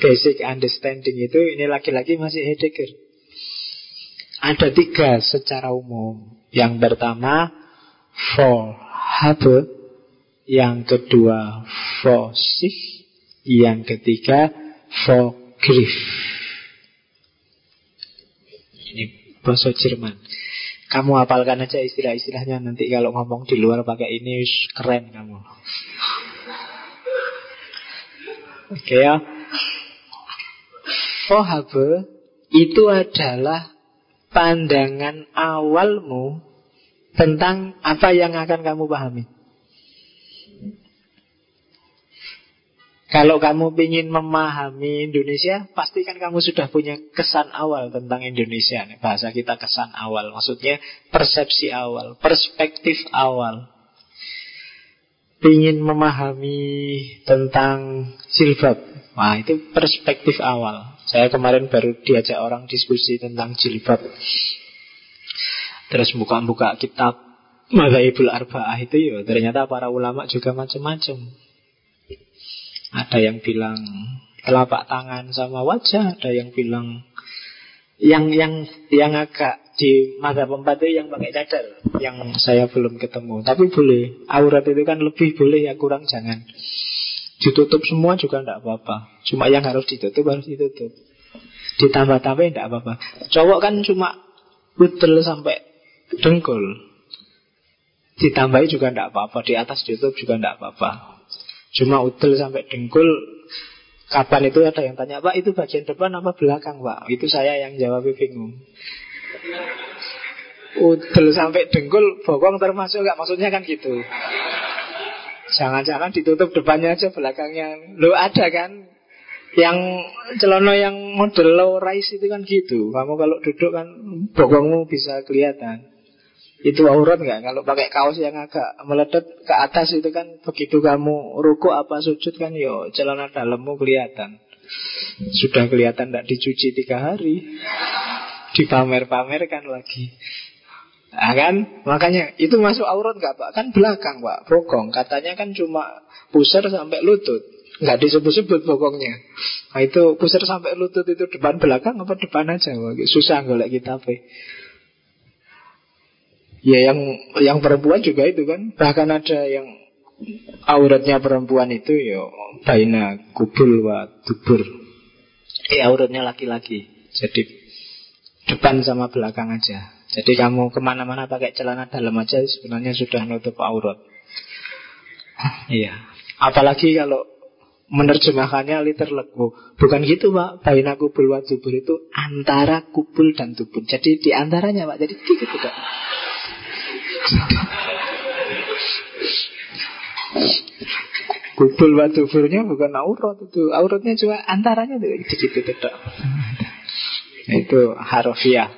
Basic understanding itu Ini lagi-lagi masih Heidegger Ada tiga secara umum. Yang pertama For habe Yang kedua For sich Yang ketiga For grief bahasa Jerman. Kamu hafalkan aja istilah-istilahnya nanti kalau ngomong di luar pakai ini keren kamu. Oke okay, ya. Fohabe itu adalah pandangan awalmu tentang apa yang akan kamu pahami. Kalau kamu ingin memahami Indonesia, pastikan kamu sudah punya kesan awal tentang Indonesia. Bahasa kita kesan awal, maksudnya persepsi awal, perspektif awal. Ingin memahami tentang jilbab, wah itu perspektif awal. Saya kemarin baru diajak orang diskusi tentang jilbab. Terus buka-buka kitab Madhaibul Arba'ah itu ya ternyata para ulama juga macam-macam. Ada yang bilang telapak tangan sama wajah, ada yang bilang yang yang yang agak di masa empat itu yang pakai cadar yang saya belum ketemu. Tapi boleh aurat itu kan lebih boleh ya kurang jangan. Ditutup semua juga tidak apa-apa. Cuma yang harus ditutup harus ditutup. Ditambah-tambah tidak apa-apa. Cowok kan cuma udel sampai dengkul. Ditambahi juga tidak apa-apa di atas ditutup juga tidak apa-apa Cuma udel sampai dengkul Kapan itu ada yang tanya Pak itu bagian depan apa belakang Pak? Itu saya yang jawab bingung. Udel sampai dengkul Bokong termasuk nggak Maksudnya kan gitu. Jangan-jangan ditutup depannya aja belakangnya. Lo ada kan? Yang celana yang model low rise itu kan gitu. Kamu kalau duduk kan Bokongmu bisa kelihatan itu aurat nggak? Kalau pakai kaos yang agak meledet ke atas itu kan begitu kamu ruku apa sujud kan yo celana dalammu kelihatan. Sudah kelihatan tidak dicuci tiga hari, dipamer-pamerkan lagi. Nah, kan makanya itu masuk aurat nggak pak? Kan belakang pak, bokong. Katanya kan cuma pusar sampai lutut, nggak disebut-sebut bokongnya. Nah itu pusar sampai lutut itu depan belakang apa depan aja? Susah golek kita pe. Ya yang yang perempuan juga itu kan Bahkan ada yang auratnya perempuan itu ya Baina kubul wa dubur Eh auratnya laki-laki Jadi depan sama belakang aja Jadi kamu ke mana-mana pakai celana dalam aja Sebenarnya sudah nutup aurat Iya. Apalagi kalau menerjemahkannya literally. Oh, bukan gitu Pak. Baina kubul wa itu antara kubul dan tubur. Jadi di antaranya Pak. Jadi gitu tidak. Kubul wa tuburnya bukan aurat itu. Auratnya cuma antaranya itu gitu tidak. itu harfiah.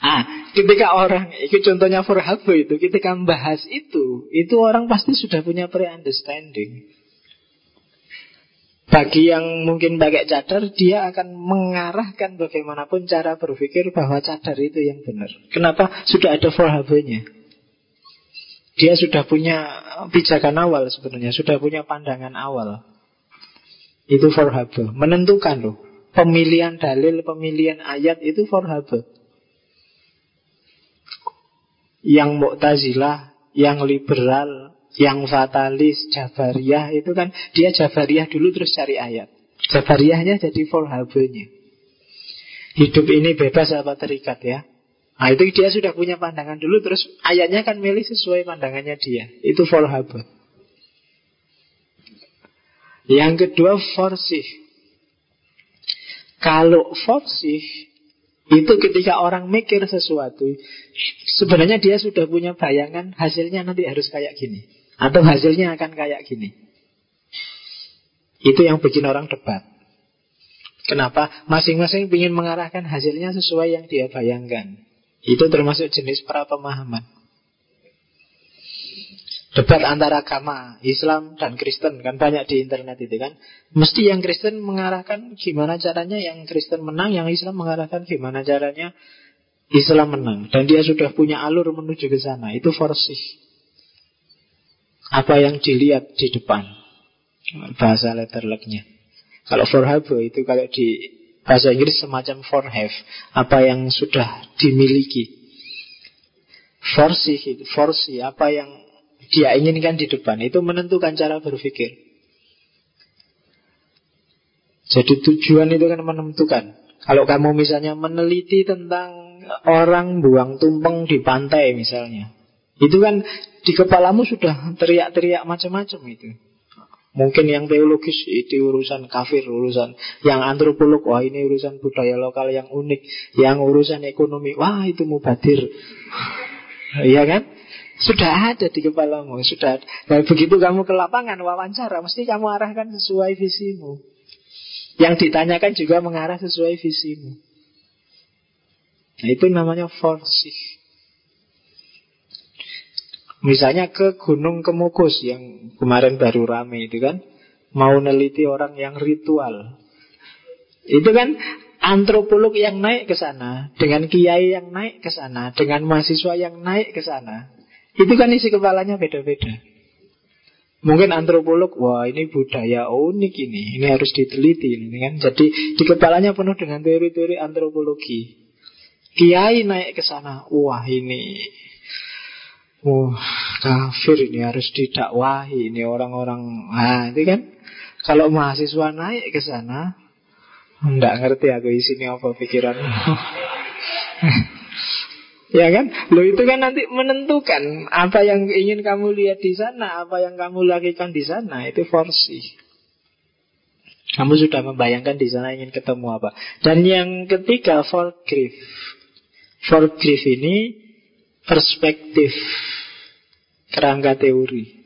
Ah, ketika orang, itu contohnya for itu, ketika membahas itu, itu orang pasti sudah punya pre-understanding. Bagi yang mungkin pakai cadar, dia akan mengarahkan bagaimanapun cara berpikir bahwa cadar itu yang benar. Kenapa? Sudah ada forhabenya. Dia sudah punya pijakan awal sebenarnya, sudah punya pandangan awal. Itu forhabe. Menentukan loh. Pemilihan dalil, pemilihan ayat itu forhabe. Yang Mu'tazilah, yang liberal, yang fatalis, Jabariyah itu kan dia Jabariyah dulu terus cari ayat. Jabariyahnya jadi Volhabe-nya. Hidup ini bebas apa terikat ya. Nah itu dia sudah punya pandangan dulu terus ayatnya kan milih sesuai pandangannya dia. Itu Volhabe. Yang kedua forsih. Kalau forsih itu ketika orang mikir sesuatu Sebenarnya dia sudah punya bayangan Hasilnya nanti harus kayak gini atau hasilnya akan kayak gini. Itu yang bikin orang debat. Kenapa? Masing-masing ingin mengarahkan hasilnya sesuai yang dia bayangkan. Itu termasuk jenis pra pemahaman. Debat antara agama Islam dan Kristen kan banyak di internet itu kan. Mesti yang Kristen mengarahkan gimana caranya yang Kristen menang, yang Islam mengarahkan gimana caranya Islam menang. Dan dia sudah punya alur menuju ke sana. Itu forsih apa yang dilihat di depan? Bahasa letter lucknya kalau for have itu kalau di bahasa Inggris semacam for have. Apa yang sudah dimiliki. For see, for see apa yang dia inginkan di depan. Itu menentukan cara berpikir. Jadi tujuan itu kan menentukan. Kalau kamu misalnya meneliti tentang orang buang tumpeng di pantai misalnya itu kan di kepalamu sudah teriak-teriak macam-macam itu. Mungkin yang teologis itu urusan kafir, urusan yang antropolog, wah ini urusan budaya lokal yang unik, yang urusan ekonomi, wah itu mubadir. Iya kan? Sudah ada di kepalamu, sudah. Dan begitu kamu ke lapangan wawancara, mesti kamu arahkan sesuai visimu. Yang ditanyakan juga mengarah sesuai visimu. Nah, itu namanya forsih. Misalnya ke Gunung Kemukus yang kemarin baru rame itu kan Mau neliti orang yang ritual Itu kan antropolog yang naik ke sana Dengan kiai yang naik ke sana Dengan mahasiswa yang naik ke sana Itu kan isi kepalanya beda-beda Mungkin antropolog, wah ini budaya unik ini, ini harus diteliti, ini kan. Jadi di kepalanya penuh dengan teori-teori antropologi. Kiai naik ke sana, wah ini Oh, kafir ini harus didakwahi ini orang-orang. Nah, itu kan kalau mahasiswa naik ke sana, enggak ngerti aku isinya apa pikiran. ya kan? Lo itu kan nanti menentukan apa yang ingin kamu lihat di sana, apa yang kamu lakukan di sana, itu forsi. Kamu sudah membayangkan di sana ingin ketemu apa. Dan yang ketiga, for grief. For grief ini perspektif kerangka teori.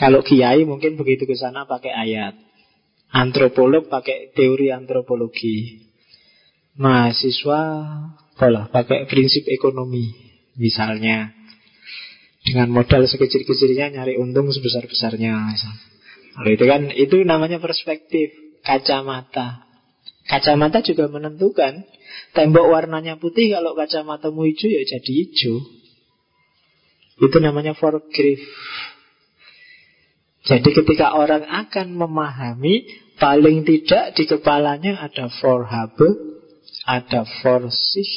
Kalau kiai mungkin begitu ke sana pakai ayat. Antropolog pakai teori antropologi. Mahasiswa pola pakai prinsip ekonomi. Misalnya dengan modal sekecil-kecilnya nyari untung sebesar-besarnya. Lalu itu kan itu namanya perspektif kacamata. Kacamata juga menentukan Tembok warnanya putih Kalau kacamatamu hijau ya jadi hijau. Itu namanya forgive Jadi ketika orang akan memahami Paling tidak di kepalanya ada forhabe Ada forsih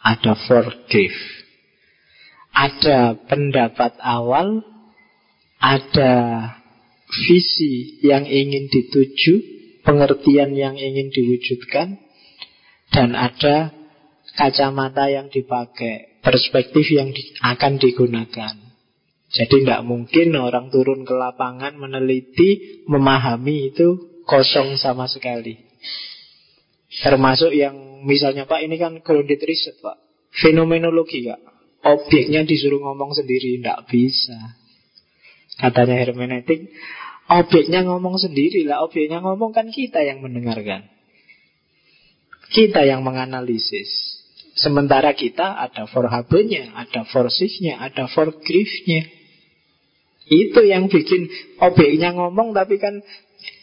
Ada forgive Ada pendapat awal Ada visi yang ingin dituju pengertian yang ingin diwujudkan dan ada kacamata yang dipakai, perspektif yang di, akan digunakan. Jadi tidak mungkin orang turun ke lapangan meneliti, memahami itu kosong sama sekali. Termasuk yang misalnya Pak ini kan grounded research Pak. Fenomenologi Kak. Objeknya disuruh ngomong sendiri, tidak bisa. Katanya hermeneutik, objeknya ngomong sendiri lah. Objeknya ngomong kan kita yang mendengarkan. Kita yang menganalisis. Sementara kita ada for habe-nya, ada for nya ada for grief-nya. Itu yang bikin objeknya ngomong tapi kan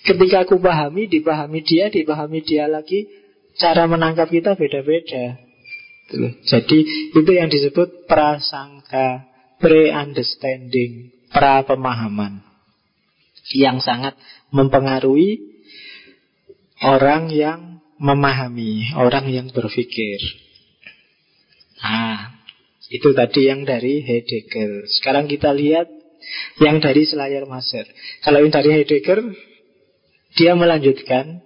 ketika aku pahami, dipahami dia, dipahami dia lagi, cara menangkap kita beda-beda. Jadi itu yang disebut prasangka, pre-understanding, pra-pemahaman. Yang sangat mempengaruhi orang yang memahami, orang yang berpikir. Nah, itu tadi yang dari Heidegger. Sekarang kita lihat yang dari Selayar Maser. Kalau yang dari Heidegger, dia melanjutkan.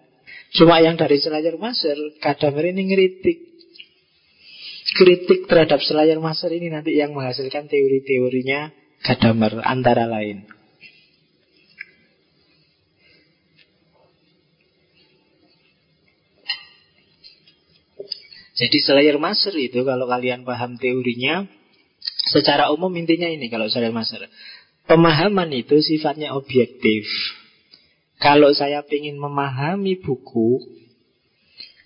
Cuma yang dari Selayar Maser, Kadamer ini ngeritik. Kritik terhadap Selayar Maser ini nanti yang menghasilkan teori-teorinya Gadamer antara lain. Jadi selayar maser itu kalau kalian paham teorinya Secara umum intinya ini kalau selayar maser. Pemahaman itu sifatnya objektif. Kalau saya ingin memahami buku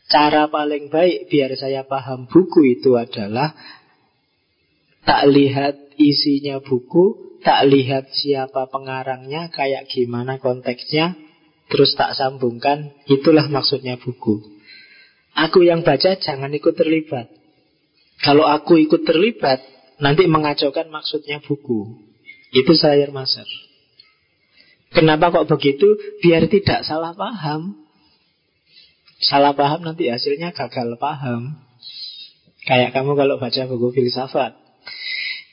Cara paling baik biar saya paham buku itu adalah Tak lihat isinya buku Tak lihat siapa pengarangnya Kayak gimana konteksnya Terus tak sambungkan Itulah maksudnya buku Aku yang baca jangan ikut terlibat. Kalau aku ikut terlibat, nanti mengacaukan maksudnya buku. Itu saya masar. Kenapa kok begitu? Biar tidak salah paham. Salah paham nanti hasilnya gagal paham. Kayak kamu kalau baca buku filsafat.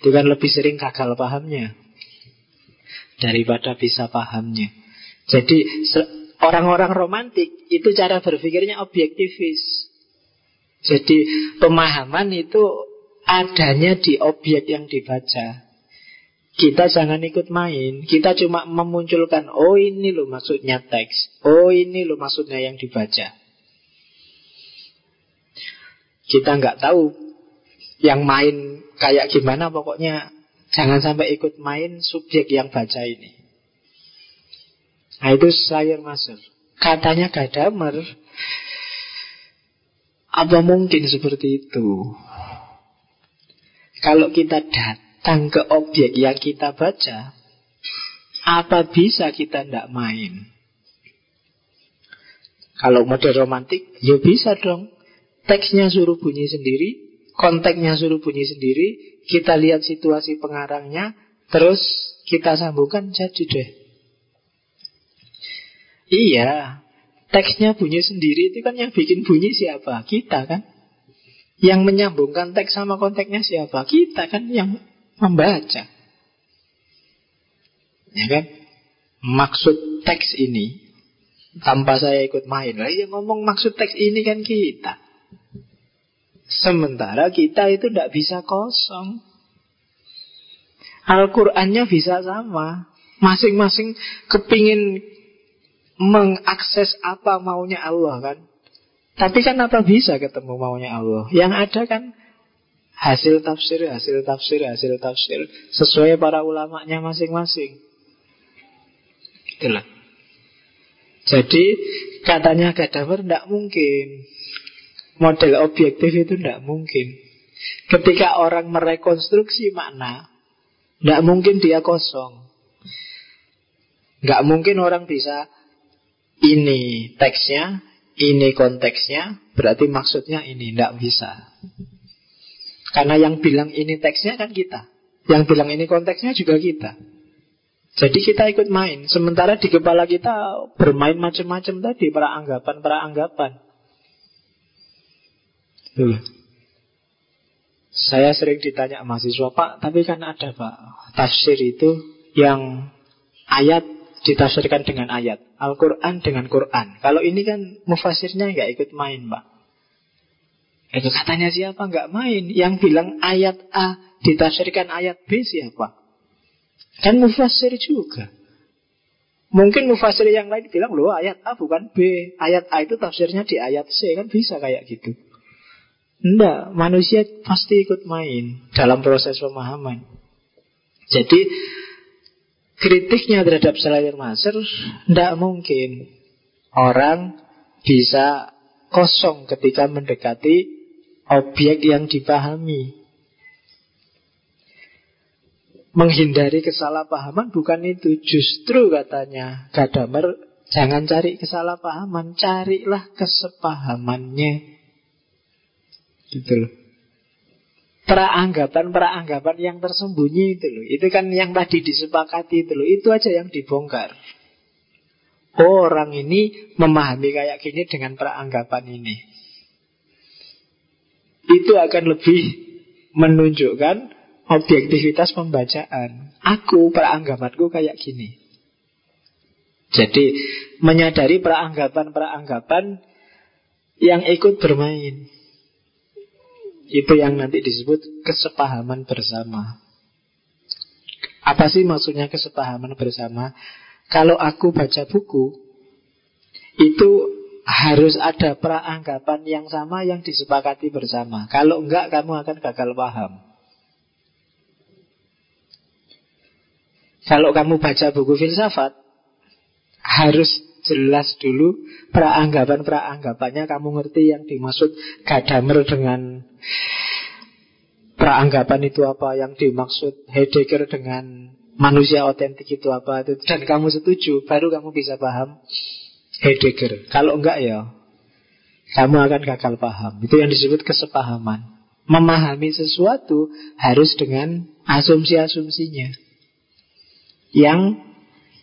Itu kan lebih sering gagal pahamnya. Daripada bisa pahamnya. Jadi Orang-orang romantik itu cara berpikirnya objektivis. Jadi pemahaman itu adanya di objek yang dibaca. Kita jangan ikut main. Kita cuma memunculkan, oh ini loh maksudnya teks. Oh ini loh maksudnya yang dibaca. Kita nggak tahu yang main kayak gimana pokoknya jangan sampai ikut main subjek yang baca ini. Nah itu sayur masuk. Katanya Gadamer, apa mungkin seperti itu? Kalau kita datang ke objek yang kita baca, apa bisa kita tidak main? Kalau model romantik, ya bisa dong. Teksnya suruh bunyi sendiri, konteksnya suruh bunyi sendiri, kita lihat situasi pengarangnya, terus kita sambungkan jadi deh. Iya, teksnya bunyi sendiri itu kan yang bikin bunyi siapa? Kita kan. Yang menyambungkan teks sama konteksnya siapa? Kita kan yang membaca. Ya kan? Maksud teks ini tanpa saya ikut main. Lah yang ngomong maksud teks ini kan kita. Sementara kita itu tidak bisa kosong. Al-Qur'annya bisa sama. Masing-masing kepingin mengakses apa maunya Allah kan. Tapi kan apa bisa ketemu maunya Allah? Yang ada kan hasil tafsir, hasil tafsir, hasil tafsir sesuai para ulamanya masing-masing. Itulah. Jadi katanya Gadamer tidak mungkin model objektif itu tidak mungkin. Ketika orang merekonstruksi makna, tidak mungkin dia kosong. Nggak mungkin orang bisa ini teksnya, ini konteksnya, berarti maksudnya ini tidak bisa. Karena yang bilang ini teksnya kan kita. Yang bilang ini konteksnya juga kita. Jadi kita ikut main. Sementara di kepala kita bermain macam-macam tadi, para anggapan-para anggapan. Saya sering ditanya mahasiswa, Pak, tapi kan ada Pak, tafsir itu yang ayat ditafsirkan dengan ayat. Al-Quran dengan Quran. Kalau ini kan mufasirnya nggak ikut main, Pak. Itu katanya siapa nggak main? Yang bilang ayat A ditafsirkan ayat B siapa? Kan mufasir juga. Mungkin mufasir yang lain bilang, loh ayat A bukan B. Ayat A itu tafsirnya di ayat C. Kan bisa kayak gitu. Enggak, manusia pasti ikut main dalam proses pemahaman. Jadi, kritiknya terhadap Selayar Maser, tidak mungkin orang bisa kosong ketika mendekati objek yang dipahami. Menghindari kesalahpahaman bukan itu Justru katanya Gadamer Jangan cari kesalahpahaman Carilah kesepahamannya Gitu loh Peranggapan-peranggapan yang tersembunyi itu loh Itu kan yang tadi disepakati itu loh Itu aja yang dibongkar Orang ini memahami kayak gini dengan peranggapan ini Itu akan lebih menunjukkan objektivitas pembacaan. Aku peranggapanku kayak gini. Jadi menyadari peranggapan-peranggapan yang ikut bermain. Itu yang nanti disebut kesepahaman bersama. Apa sih maksudnya kesepahaman bersama? Kalau aku baca buku, itu harus ada peranggapan yang sama yang disepakati bersama. Kalau enggak, kamu akan gagal paham. Kalau kamu baca buku filsafat, harus jelas dulu peranggapan-peranggapannya kamu ngerti yang dimaksud Gadamer dengan peranggapan itu apa yang dimaksud Heidegger dengan manusia otentik itu apa itu dan kamu setuju baru kamu bisa paham Heidegger. Kalau enggak ya kamu akan gagal paham. Itu yang disebut kesepahaman. Memahami sesuatu harus dengan asumsi-asumsinya yang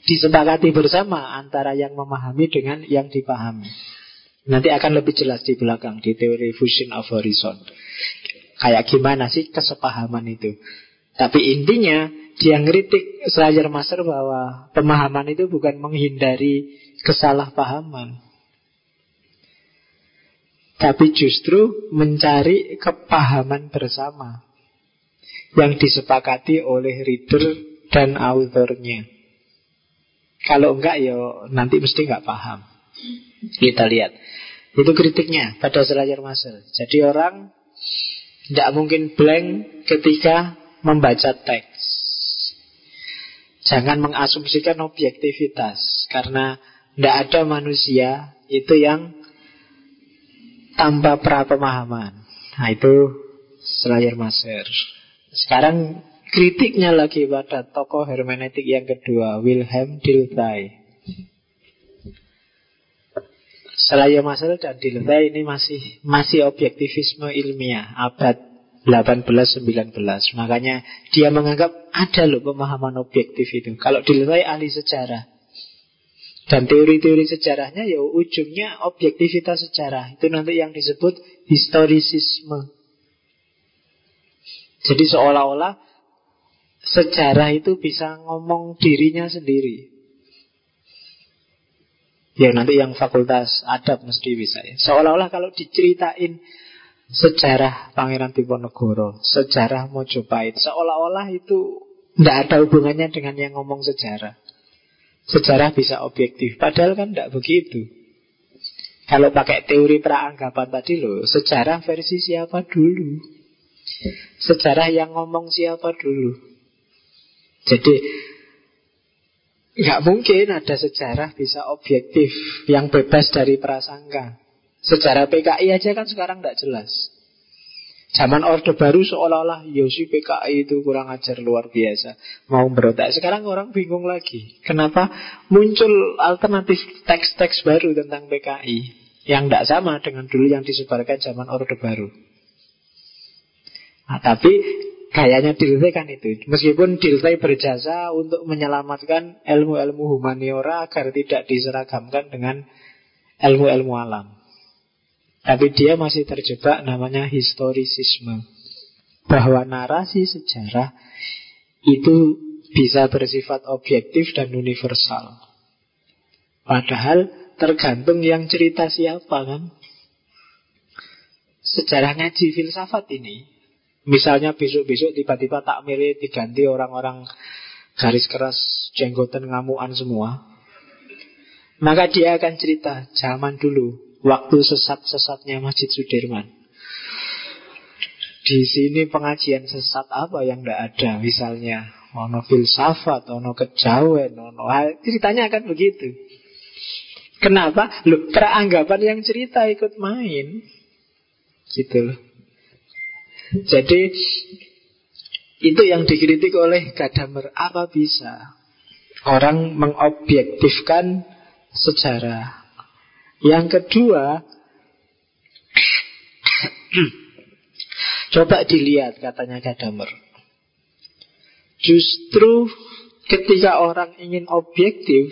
disepakati bersama antara yang memahami dengan yang dipahami. Nanti akan lebih jelas di belakang di teori fusion of horizon. Kayak gimana sih kesepahaman itu. Tapi intinya dia ngeritik Slayer Master bahwa pemahaman itu bukan menghindari kesalahpahaman. Tapi justru mencari kepahaman bersama yang disepakati oleh reader dan authornya. Kalau enggak ya nanti mesti enggak paham. Kita lihat. Itu kritiknya pada selayar masal. Jadi orang tidak mungkin blank ketika membaca teks. Jangan mengasumsikan objektivitas karena tidak ada manusia itu yang tanpa pra pemahaman. Nah itu selayar maser. Sekarang Kritiknya lagi pada tokoh hermeneutik yang kedua, Wilhelm Dilthey. Selain Masel dan Dilthey ini masih masih objektivisme ilmiah abad 18-19 Makanya dia menganggap ada loh pemahaman objektif itu. Kalau Dilthey ahli sejarah Dan teori-teori sejarahnya ya ujungnya objektivitas sejarah. Itu nanti yang disebut historisisme. Jadi seolah-olah sejarah itu bisa ngomong dirinya sendiri. Ya nanti yang fakultas adab mesti bisa ya. Seolah-olah kalau diceritain sejarah Pangeran Diponegoro, sejarah Mojopahit, seolah-olah itu tidak ada hubungannya dengan yang ngomong sejarah. Sejarah bisa objektif, padahal kan tidak begitu. Kalau pakai teori praanggapan tadi loh, sejarah versi siapa dulu? Sejarah yang ngomong siapa dulu? Jadi nggak mungkin ada sejarah bisa objektif yang bebas dari prasangka. Sejarah PKI aja kan sekarang tidak jelas. Zaman Orde Baru seolah-olah Yosi ya PKI itu kurang ajar luar biasa Mau berontak Sekarang orang bingung lagi Kenapa muncul alternatif teks-teks baru tentang PKI Yang tidak sama dengan dulu yang disebarkan zaman Orde Baru Nah, tapi Gayanya Dilthey kan itu. Meskipun Dilthey berjasa untuk menyelamatkan ilmu-ilmu humaniora agar tidak diseragamkan dengan ilmu-ilmu alam. Tapi dia masih terjebak namanya historisisme. Bahwa narasi sejarah itu bisa bersifat objektif dan universal. Padahal tergantung yang cerita siapa kan. Sejarah ngaji filsafat ini Misalnya besok-besok tiba-tiba tak milih diganti orang-orang garis keras, jenggotan ngamuan semua. Maka dia akan cerita zaman dulu, waktu sesat-sesatnya Masjid Sudirman. Di sini pengajian sesat apa yang tidak ada Misalnya Ono filsafat, ono kejawen, ono Ceritanya akan begitu Kenapa? Loh, peranggapan yang cerita ikut main Gitu loh Jadi Itu yang dikritik oleh Gadamer Apa bisa Orang mengobjektifkan sejarah Yang kedua Coba dilihat katanya Gadamer. Justru ketika orang ingin objektif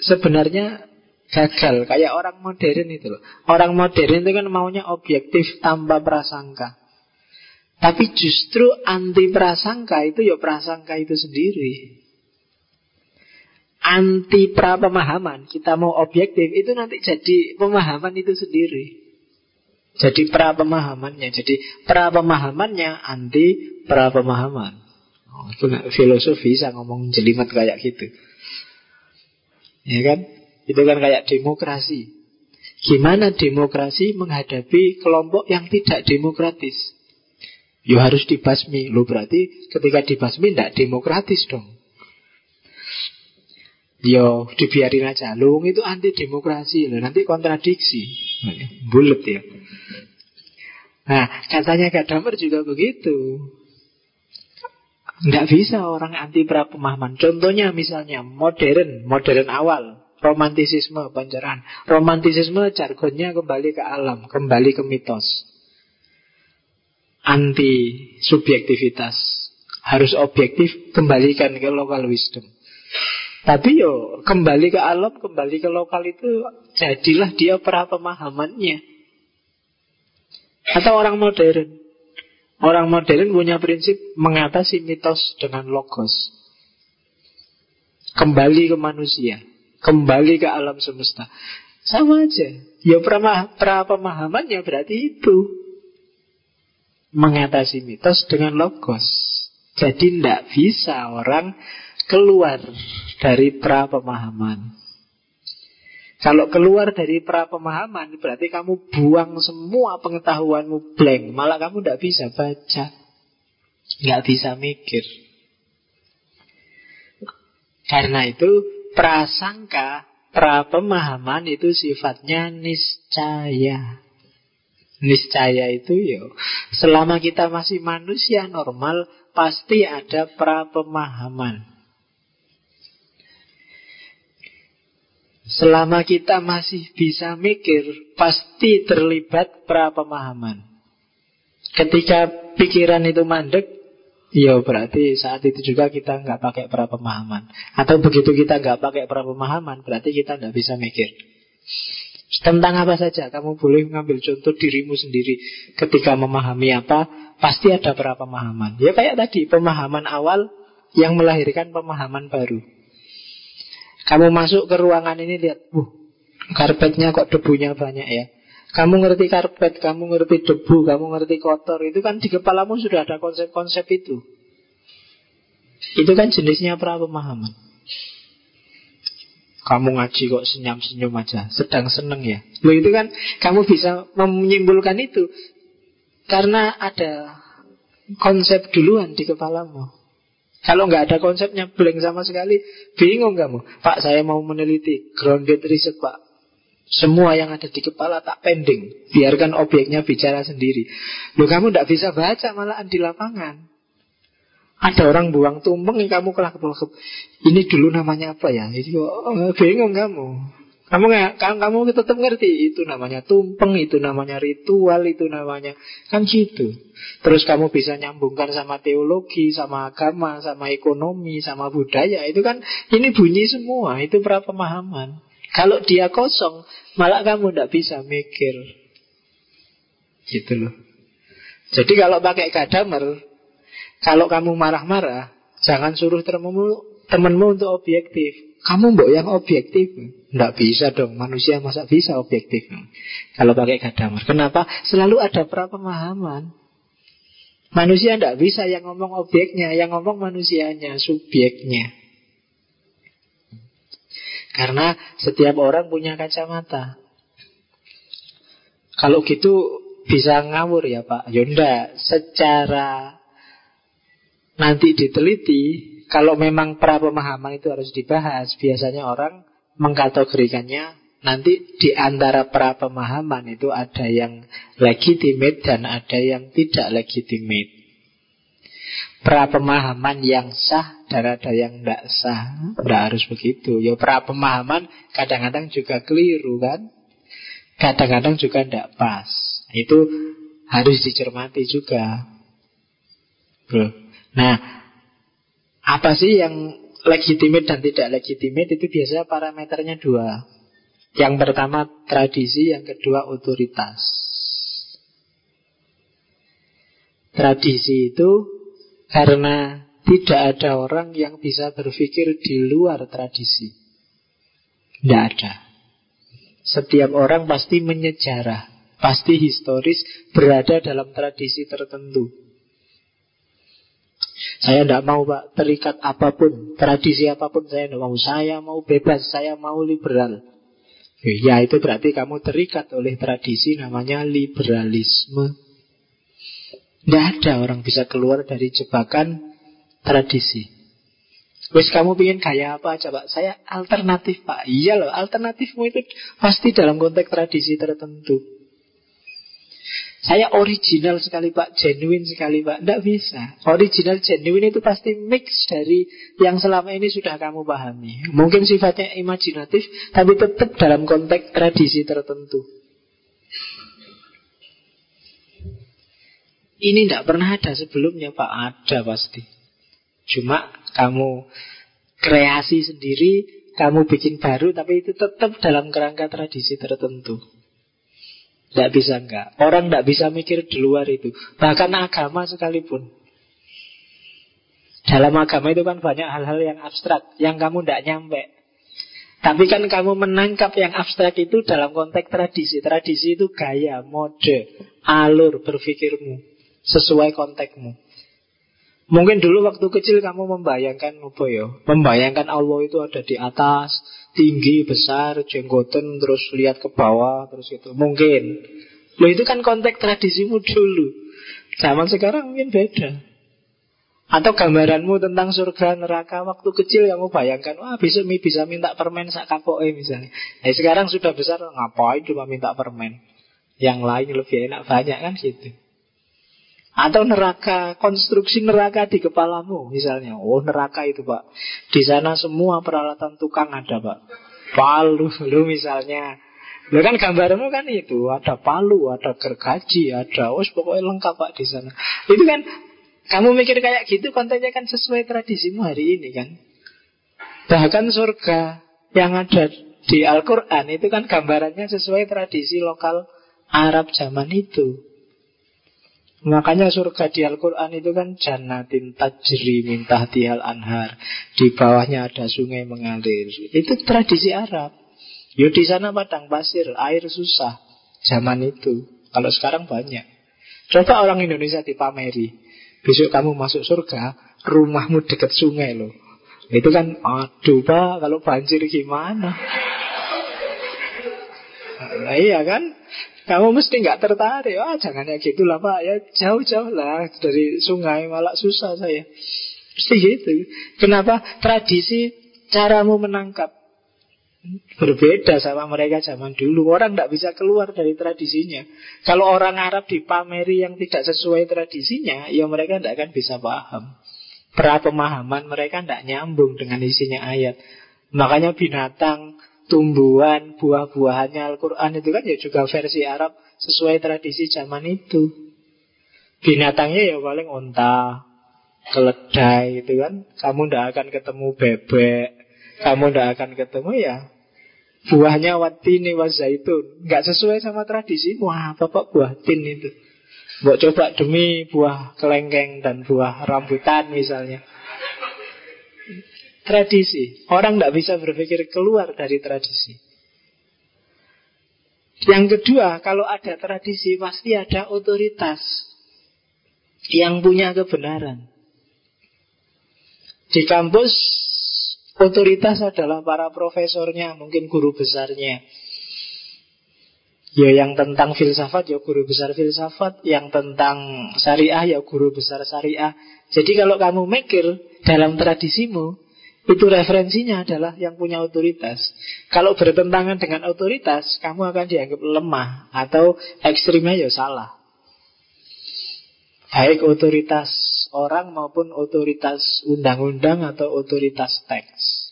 sebenarnya gagal kayak orang modern itu loh. Orang modern itu kan maunya objektif tanpa prasangka. Tapi justru anti prasangka itu ya prasangka itu sendiri. Anti pra pemahaman kita mau objektif itu nanti jadi pemahaman itu sendiri. Jadi pra pemahamannya. Jadi pra pemahamannya anti pra pemahaman. Oh, itu filosofi bisa ngomong jelimet kayak gitu. Ya kan? Itu kan kayak demokrasi. Gimana demokrasi menghadapi kelompok yang tidak demokratis? Ya harus dibasmi. Lo berarti ketika dibasmi tidak demokratis dong. Yo dibiarin aja. Lo itu anti demokrasi. Loh, nanti kontradiksi. Bulat ya. Nah, katanya Gadamer juga begitu. Tidak bisa orang anti pemahaman. Contohnya misalnya modern, modern awal, romantisisme, pencerahan. Romantisisme jargonnya kembali ke alam, kembali ke mitos. Anti subjektivitas. Harus objektif, kembalikan ke lokal wisdom. Tapi yo kembali ke alam, kembali ke lokal itu jadilah dia pra pemahamannya. Atau orang modern Orang modern punya prinsip mengatasi mitos dengan logos Kembali ke manusia Kembali ke alam semesta Sama aja Ya pra, pra pemahamannya berarti itu Mengatasi mitos dengan logos. Jadi tidak bisa orang keluar dari pra pemahaman kalau keluar dari pra pemahaman Berarti kamu buang semua pengetahuanmu blank. Malah kamu tidak bisa baca. Nggak bisa mikir. Karena itu Prasangka Pra pemahaman itu sifatnya niscaya Niscaya itu yo Selama kita masih manusia normal Pasti ada pra pemahaman Selama kita masih bisa mikir, pasti terlibat pra pemahaman. Ketika pikiran itu mandek, ya berarti saat itu juga kita nggak pakai pra pemahaman. Atau begitu kita nggak pakai pra pemahaman, berarti kita nggak bisa mikir. Tentang apa saja, kamu boleh mengambil contoh dirimu sendiri. Ketika memahami apa, pasti ada pra pemahaman. Ya kayak tadi, pemahaman awal yang melahirkan pemahaman baru. Kamu masuk ke ruangan ini lihat, uh, karpetnya kok debunya banyak ya. Kamu ngerti karpet, kamu ngerti debu, kamu ngerti kotor, itu kan di kepalamu sudah ada konsep-konsep itu. Itu kan jenisnya pra pemahaman. Kamu ngaji kok senyum-senyum aja, sedang seneng ya. Loh itu kan kamu bisa menyimpulkan itu karena ada konsep duluan di kepalamu. Kalau nggak ada konsepnya blank sama sekali, bingung kamu. Pak, saya mau meneliti grounded research, Pak. Semua yang ada di kepala tak pending. Biarkan objeknya bicara sendiri. Loh, kamu tidak bisa baca malahan di lapangan. Ada orang buang tumpeng, kamu kelak Ini dulu namanya apa ya? Jadi oh, bingung kamu. Kamu nggak, kamu, kamu tetap ngerti itu namanya tumpeng, itu namanya ritual, itu namanya kan gitu. Terus kamu bisa nyambungkan sama teologi, sama agama, sama ekonomi, sama budaya. Itu kan ini bunyi semua, itu pra pemahaman. Kalau dia kosong, malah kamu tidak bisa mikir. Gitu loh. Jadi kalau pakai kadamer, kalau kamu marah-marah, jangan suruh temenmu, temenmu untuk objektif. Kamu mbok yang objektif Tidak bisa dong Manusia masa bisa objektif Kalau pakai kadamar Kenapa? Selalu ada pemahaman Manusia tidak bisa yang ngomong objeknya Yang ngomong manusianya, subjeknya Karena setiap orang punya kacamata. Kalau gitu bisa ngawur ya Pak. Yonda, ya secara nanti diteliti, kalau memang pra pemahaman itu harus dibahas, biasanya orang mengkategorikannya nanti di antara pra pemahaman itu ada yang legitimate dan ada yang tidak legitimate. Pra pemahaman yang sah dan ada yang tidak sah. Tidak harus begitu. Ya pra pemahaman kadang-kadang juga keliru kan. Kadang-kadang juga tidak pas. Itu harus dicermati juga. Nah, apa sih yang legitimate dan tidak legitimate itu biasanya parameternya dua. Yang pertama tradisi, yang kedua otoritas. Tradisi itu karena tidak ada orang yang bisa berpikir di luar tradisi. Tidak ada. Setiap orang pasti menyejarah pasti historis berada dalam tradisi tertentu. Saya tidak mau pak terikat apa pun, tradisi apa pun saya tidak mau. Saya mau bebas, saya mau liberal. Ya itu berarti kamu terikat oleh tradisi namanya liberalisme. Tidak ada orang bisa keluar dari jebakan tradisi. Wes kamu ingin kaya apa pak? Saya alternatif pak. Iya loh, alternatifmu itu pasti dalam konteks tradisi tertentu. Saya original sekali Pak, genuine sekali Pak. Tidak bisa. Original, genuine itu pasti mix dari yang selama ini sudah kamu pahami. Mungkin sifatnya imajinatif, tapi tetap dalam konteks tradisi tertentu. Ini tidak pernah ada sebelumnya Pak, ada pasti. Cuma kamu kreasi sendiri, kamu bikin baru, tapi itu tetap dalam kerangka tradisi tertentu. Tidak bisa enggak. Orang tidak bisa mikir di luar itu. Bahkan agama sekalipun. Dalam agama itu kan banyak hal-hal yang abstrak. Yang kamu tidak nyampe. Tapi kan kamu menangkap yang abstrak itu dalam konteks tradisi. Tradisi itu gaya, mode, alur berpikirmu. Sesuai konteksmu. Mungkin dulu waktu kecil kamu membayangkan apa ya? Membayangkan Allah itu ada di atas, tinggi, besar, jenggoten, terus lihat ke bawah, terus itu. Mungkin. Loh itu kan konteks tradisimu dulu. Zaman sekarang mungkin beda. Atau gambaranmu tentang surga neraka waktu kecil kamu bayangkan, wah besok bisa minta permen sak kapoke misalnya. Nah, sekarang sudah besar ngapain cuma minta permen? Yang lain lebih enak banyak kan gitu. Atau neraka, konstruksi neraka di kepalamu misalnya. Oh neraka itu pak. Di sana semua peralatan tukang ada pak. Palu, lu misalnya. Lu kan gambarmu kan itu. Ada palu, ada gergaji, ada os pokoknya lengkap pak di sana. Itu kan kamu mikir kayak gitu kontennya kan sesuai tradisimu hari ini kan. Bahkan surga yang ada di Al-Quran itu kan gambarannya sesuai tradisi lokal Arab zaman itu. Makanya surga di Al-Quran itu kan jannatin tajri mintah tial anhar. Di bawahnya ada sungai mengalir. Itu tradisi Arab. Yo di sana padang pasir, air susah. Zaman itu. Kalau sekarang banyak. Coba orang Indonesia dipameri. Besok kamu masuk surga, rumahmu dekat sungai loh. Itu kan, aduh pak, kalau banjir gimana? Nah, iya kan? Kamu mesti nggak tertarik. Wah, jangan ya gitu lah Pak. Ya jauh-jauh lah dari sungai malah susah saya. Mesti gitu. Kenapa? Tradisi caramu menangkap berbeda sama mereka zaman dulu. Orang tidak bisa keluar dari tradisinya. Kalau orang Arab dipameri yang tidak sesuai tradisinya, ya mereka tidak akan bisa paham. Pra pemahaman mereka tidak nyambung dengan isinya ayat. Makanya binatang tumbuhan, buah-buahannya Al-Quran itu kan ya juga versi Arab sesuai tradisi zaman itu. Binatangnya ya paling onta, keledai itu kan. Kamu tidak akan ketemu bebek, kamu tidak akan ketemu ya buahnya watini wa zaitun. Nggak sesuai sama tradisi. Wah, apa pak buah tin itu? Buat coba demi buah kelengkeng dan buah rambutan misalnya tradisi. Orang tidak bisa berpikir keluar dari tradisi. Yang kedua, kalau ada tradisi pasti ada otoritas yang punya kebenaran. Di kampus Otoritas adalah para profesornya, mungkin guru besarnya. Ya yang tentang filsafat ya guru besar filsafat, yang tentang syariah ya guru besar syariah. Jadi kalau kamu mikir dalam tradisimu, itu referensinya adalah yang punya otoritas. Kalau bertentangan dengan otoritas, kamu akan dianggap lemah atau ekstrimnya ya salah. Baik otoritas orang maupun otoritas undang-undang atau otoritas teks.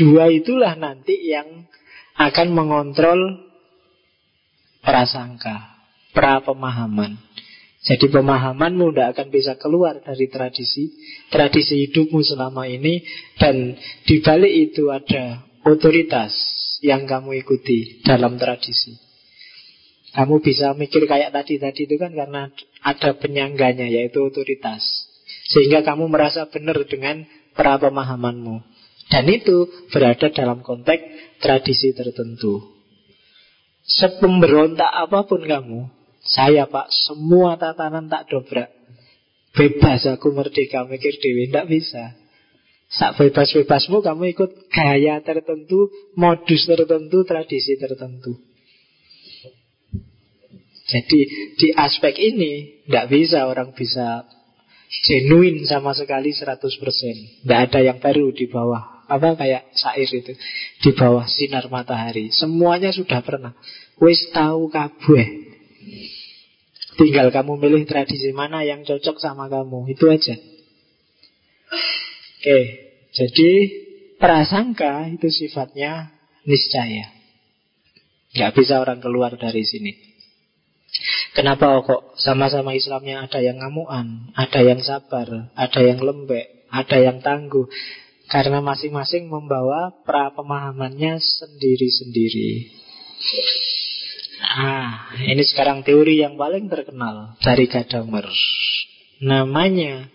Dua itulah nanti yang akan mengontrol prasangka, pra pemahaman. Jadi pemahamanmu tidak akan bisa keluar dari tradisi Tradisi hidupmu selama ini. Dan di balik itu ada otoritas yang kamu ikuti dalam tradisi. Kamu bisa mikir kayak tadi-tadi itu kan karena ada penyangganya yaitu otoritas. Sehingga kamu merasa benar dengan pra pemahamanmu Dan itu berada dalam konteks tradisi tertentu. Sepemberontak apa pun kamu saya pak, semua tatanan tak dobrak. Bebas aku merdeka mikir dewi, tidak bisa. Sak bebas-bebasmu kamu ikut gaya tertentu, modus tertentu, tradisi tertentu. Jadi di aspek ini tidak bisa orang bisa genuine sama sekali 100%. Tidak ada yang baru di bawah apa kayak sair itu di bawah sinar matahari. Semuanya sudah pernah. Wis tahu kabeh. Tinggal kamu milih tradisi mana yang cocok sama kamu. Itu aja. Oke, jadi prasangka itu sifatnya niscaya. Gak bisa orang keluar dari sini. Kenapa kok sama-sama Islamnya ada yang ngamuan, ada yang sabar, ada yang lembek, ada yang tangguh. Karena masing-masing membawa pra pemahamannya sendiri-sendiri. Ah, ini sekarang teori yang paling terkenal dari Gadamer. Namanya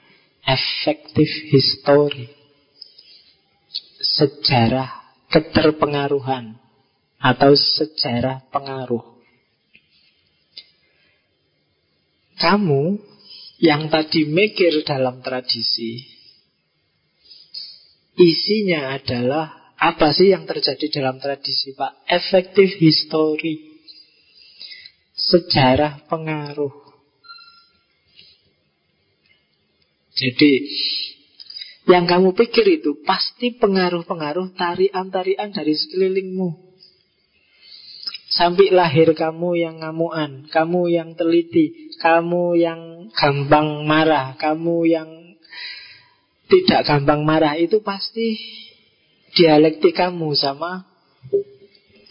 effective history. Sejarah keterpengaruhan atau sejarah pengaruh. Kamu yang tadi mikir dalam tradisi, isinya adalah apa sih yang terjadi dalam tradisi, Pak? Effective history sejarah pengaruh. Jadi yang kamu pikir itu pasti pengaruh-pengaruh tarian-tarian dari sekelilingmu. Sampai lahir kamu yang ngamuan, kamu yang teliti, kamu yang gampang marah, kamu yang tidak gampang marah itu pasti dialektik kamu sama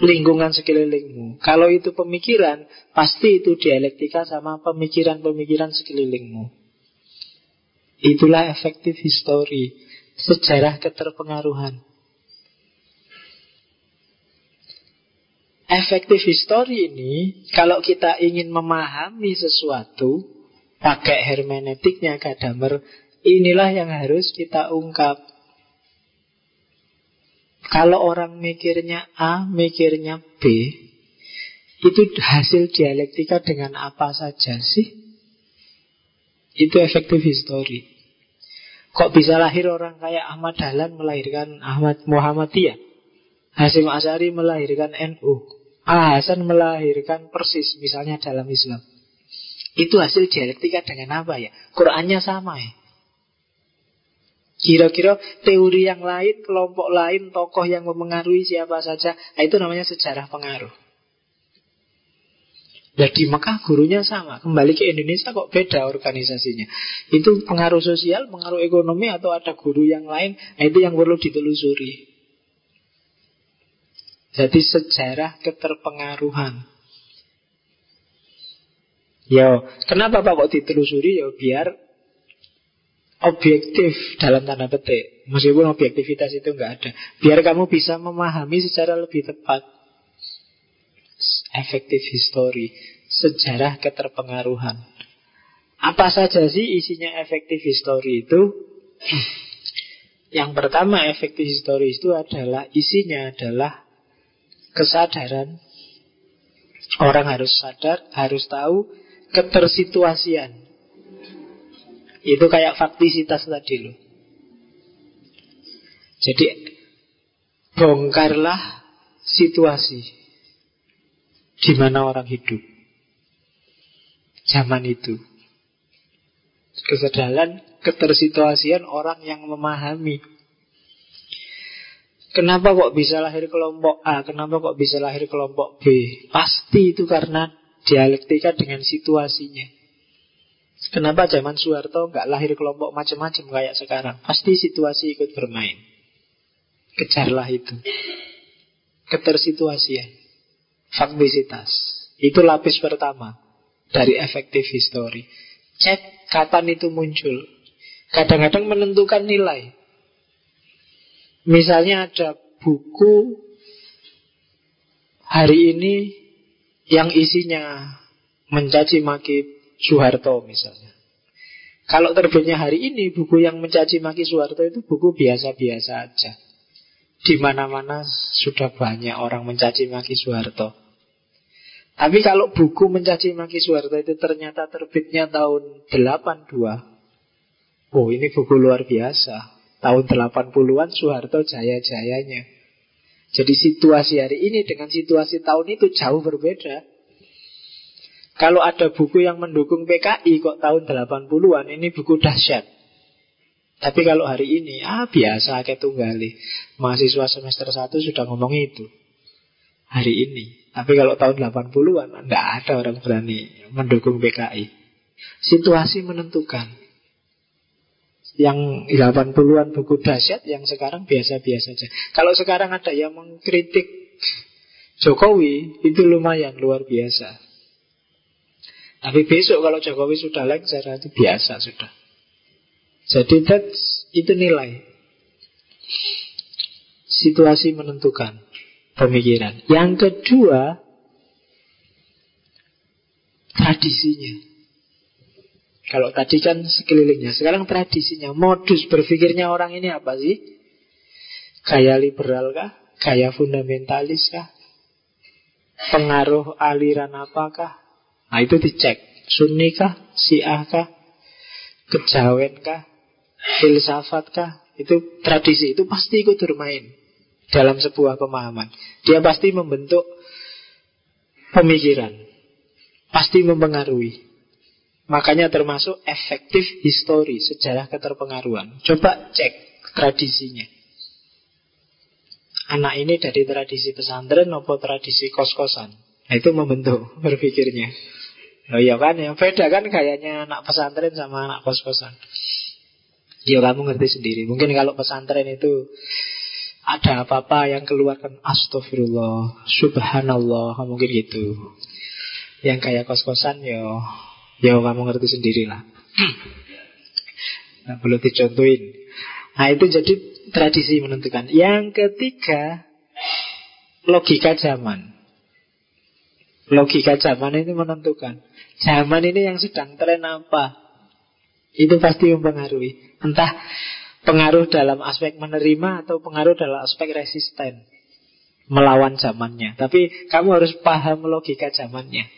lingkungan sekelilingmu. Kalau itu pemikiran, pasti itu dialektika sama pemikiran-pemikiran sekelilingmu. Itulah efektif history, sejarah keterpengaruhan. Efektif history ini, kalau kita ingin memahami sesuatu, pakai hermeneutiknya Gadamer, inilah yang harus kita ungkap. Kalau orang mikirnya A, mikirnya B, itu hasil dialektika dengan apa saja sih? Itu efektif history. Kok bisa lahir orang kayak Ahmad Dahlan melahirkan Ahmad Muhammadiyah? Hasim Asari melahirkan NU. A Hasan melahirkan persis misalnya dalam Islam. Itu hasil dialektika dengan apa ya? Qurannya sama ya. Kira-kira teori yang lain, kelompok lain, tokoh yang memengaruhi siapa saja, nah itu namanya sejarah pengaruh. Ya di Mekah gurunya sama, kembali ke Indonesia kok beda organisasinya. Itu pengaruh sosial, pengaruh ekonomi atau ada guru yang lain, nah itu yang perlu ditelusuri. Jadi sejarah keterpengaruhan. Yo, kenapa Pak kok ditelusuri? Yo biar objektif dalam tanda petik. Meskipun objektivitas itu nggak ada. Biar kamu bisa memahami secara lebih tepat. Efektif history. Sejarah keterpengaruhan. Apa saja sih isinya efektif history itu? Yang pertama efektif history itu adalah isinya adalah kesadaran orang harus sadar, harus tahu ketersituasian itu kayak faktisitas tadi loh. Jadi bongkarlah situasi di mana orang hidup zaman itu. Kesadaran ketersituasian orang yang memahami Kenapa kok bisa lahir kelompok A? Kenapa kok bisa lahir kelompok B? Pasti itu karena dialektika dengan situasinya. Kenapa zaman Soeharto nggak lahir kelompok macam-macam kayak sekarang? Pasti situasi ikut bermain. Kejarlah itu. Ketersituasian. Faktisitas. Itu lapis pertama dari efektif history. Cek kapan itu muncul. Kadang-kadang menentukan nilai. Misalnya ada buku hari ini yang isinya mencaci maki Soeharto misalnya. Kalau terbitnya hari ini buku yang mencaci maki Soeharto itu buku biasa-biasa aja. Di mana-mana sudah banyak orang mencaci maki Soeharto. Tapi kalau buku mencaci maki Soeharto itu ternyata terbitnya tahun 82. Oh, ini buku luar biasa. Tahun 80-an Soeharto jaya-jayanya. Jadi situasi hari ini dengan situasi tahun itu jauh berbeda. Kalau ada buku yang mendukung PKI kok tahun 80-an ini buku dahsyat. Tapi kalau hari ini, ah biasa kayak tunggali. Mahasiswa semester 1 sudah ngomong itu. Hari ini. Tapi kalau tahun 80-an, enggak ada orang berani mendukung PKI. Situasi menentukan. Yang 80-an buku dahsyat Yang sekarang biasa-biasa saja Kalau sekarang ada yang mengkritik Jokowi Itu lumayan luar biasa Tapi besok kalau Jokowi sudah lengser Itu biasa sudah Jadi itu nilai Situasi menentukan Pemikiran Yang kedua Tradisinya kalau tadi kan sekelilingnya, sekarang tradisinya, modus berpikirnya orang ini apa sih? Gaya liberal kah? Gaya fundamentalis kah? Pengaruh aliran apakah? Nah itu dicek. Sunni kah? Syiah kah? Kejawen kah? Filsafat kah? Itu tradisi, itu pasti ikut bermain dalam sebuah pemahaman. Dia pasti membentuk pemikiran. Pasti mempengaruhi. Makanya termasuk efektif histori, sejarah keterpengaruhan. Coba cek tradisinya. Anak ini dari tradisi pesantren maupun tradisi kos-kosan. Nah, itu membentuk berpikirnya. Oh iya kan, yang beda kan kayaknya anak pesantren sama anak kos-kosan. Ya kamu ngerti sendiri. Mungkin kalau pesantren itu ada apa-apa yang keluarkan astagfirullah, subhanallah, mungkin gitu. Yang kayak kos-kosan ya Ya kamu ngerti sendiri lah nah, Belum dicontohin Nah itu jadi tradisi menentukan Yang ketiga Logika zaman Logika zaman ini menentukan. Zaman ini yang sedang tren apa? Itu pasti mempengaruhi. Entah pengaruh dalam aspek menerima Atau pengaruh dalam aspek resisten Melawan zamannya. Tapi kamu harus paham logika zamannya.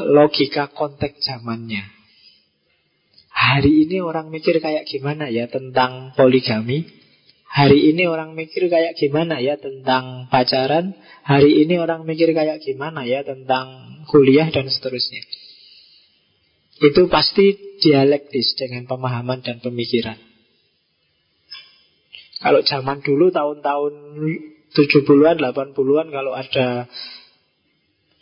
Logika konteks zamannya. Hari ini orang mikir kayak gimana ya tentang poligami? Hari ini orang mikir kayak gimana ya tentang pacaran? Hari ini orang mikir kayak gimana ya tentang kuliah dan seterusnya. Itu pasti dialektis dengan pemahaman dan pemikiran. Kalau zaman dulu tahun-tahun 70-an, 80-an kalau ada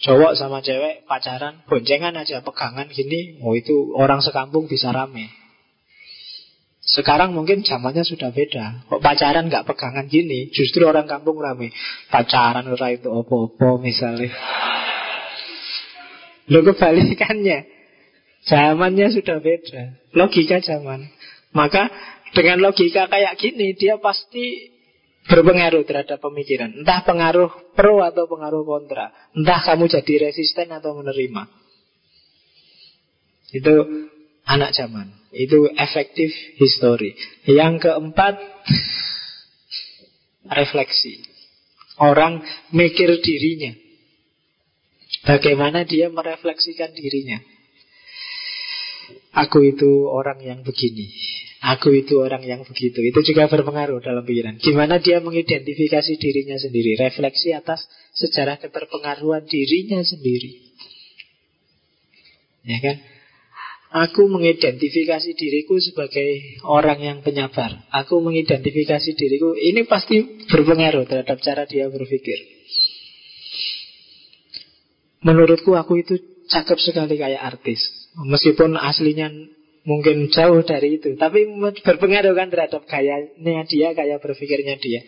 cowok sama cewek pacaran boncengan aja pegangan gini oh itu orang sekampung bisa rame sekarang mungkin zamannya sudah beda kok pacaran nggak pegangan gini justru orang kampung rame pacaran ora itu opo-opo misalnya lo kebalikannya zamannya sudah beda logika zaman maka dengan logika kayak gini dia pasti berpengaruh terhadap pemikiran. Entah pengaruh pro atau pengaruh kontra. Entah kamu jadi resisten atau menerima. Itu anak zaman. Itu efektif history. Yang keempat, refleksi. Orang mikir dirinya. Bagaimana dia merefleksikan dirinya. Aku itu orang yang begini Aku itu orang yang begitu Itu juga berpengaruh dalam pikiran Gimana dia mengidentifikasi dirinya sendiri Refleksi atas sejarah keterpengaruhan dirinya sendiri Ya kan Aku mengidentifikasi diriku sebagai orang yang penyabar. Aku mengidentifikasi diriku. Ini pasti berpengaruh terhadap cara dia berpikir. Menurutku aku itu cakep sekali kayak artis. Meskipun aslinya mungkin jauh dari itu Tapi berpengaruh kan terhadap gayanya dia, gaya berpikirnya dia.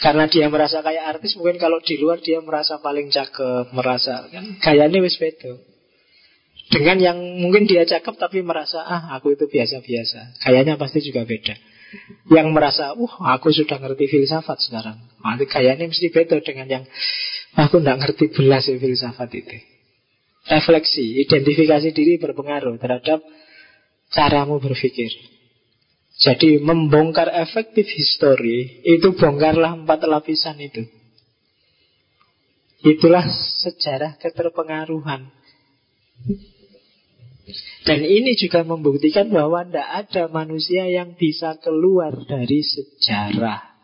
Karena dia merasa kayak artis Mungkin kalau di luar dia merasa paling cakep Merasa kan gayanya wis beda Dengan yang mungkin dia cakep Tapi merasa ah aku itu biasa-biasa Gayanya pasti juga beda Yang merasa uh aku sudah ngerti filsafat sekarang Nanti gayanya mesti beda dengan yang Aku tidak ngerti belas filsafat itu refleksi, identifikasi diri berpengaruh terhadap caramu berpikir. Jadi membongkar efektif history itu bongkarlah empat lapisan itu. Itulah sejarah keterpengaruhan. Dan ini juga membuktikan bahwa tidak ada manusia yang bisa keluar dari sejarah.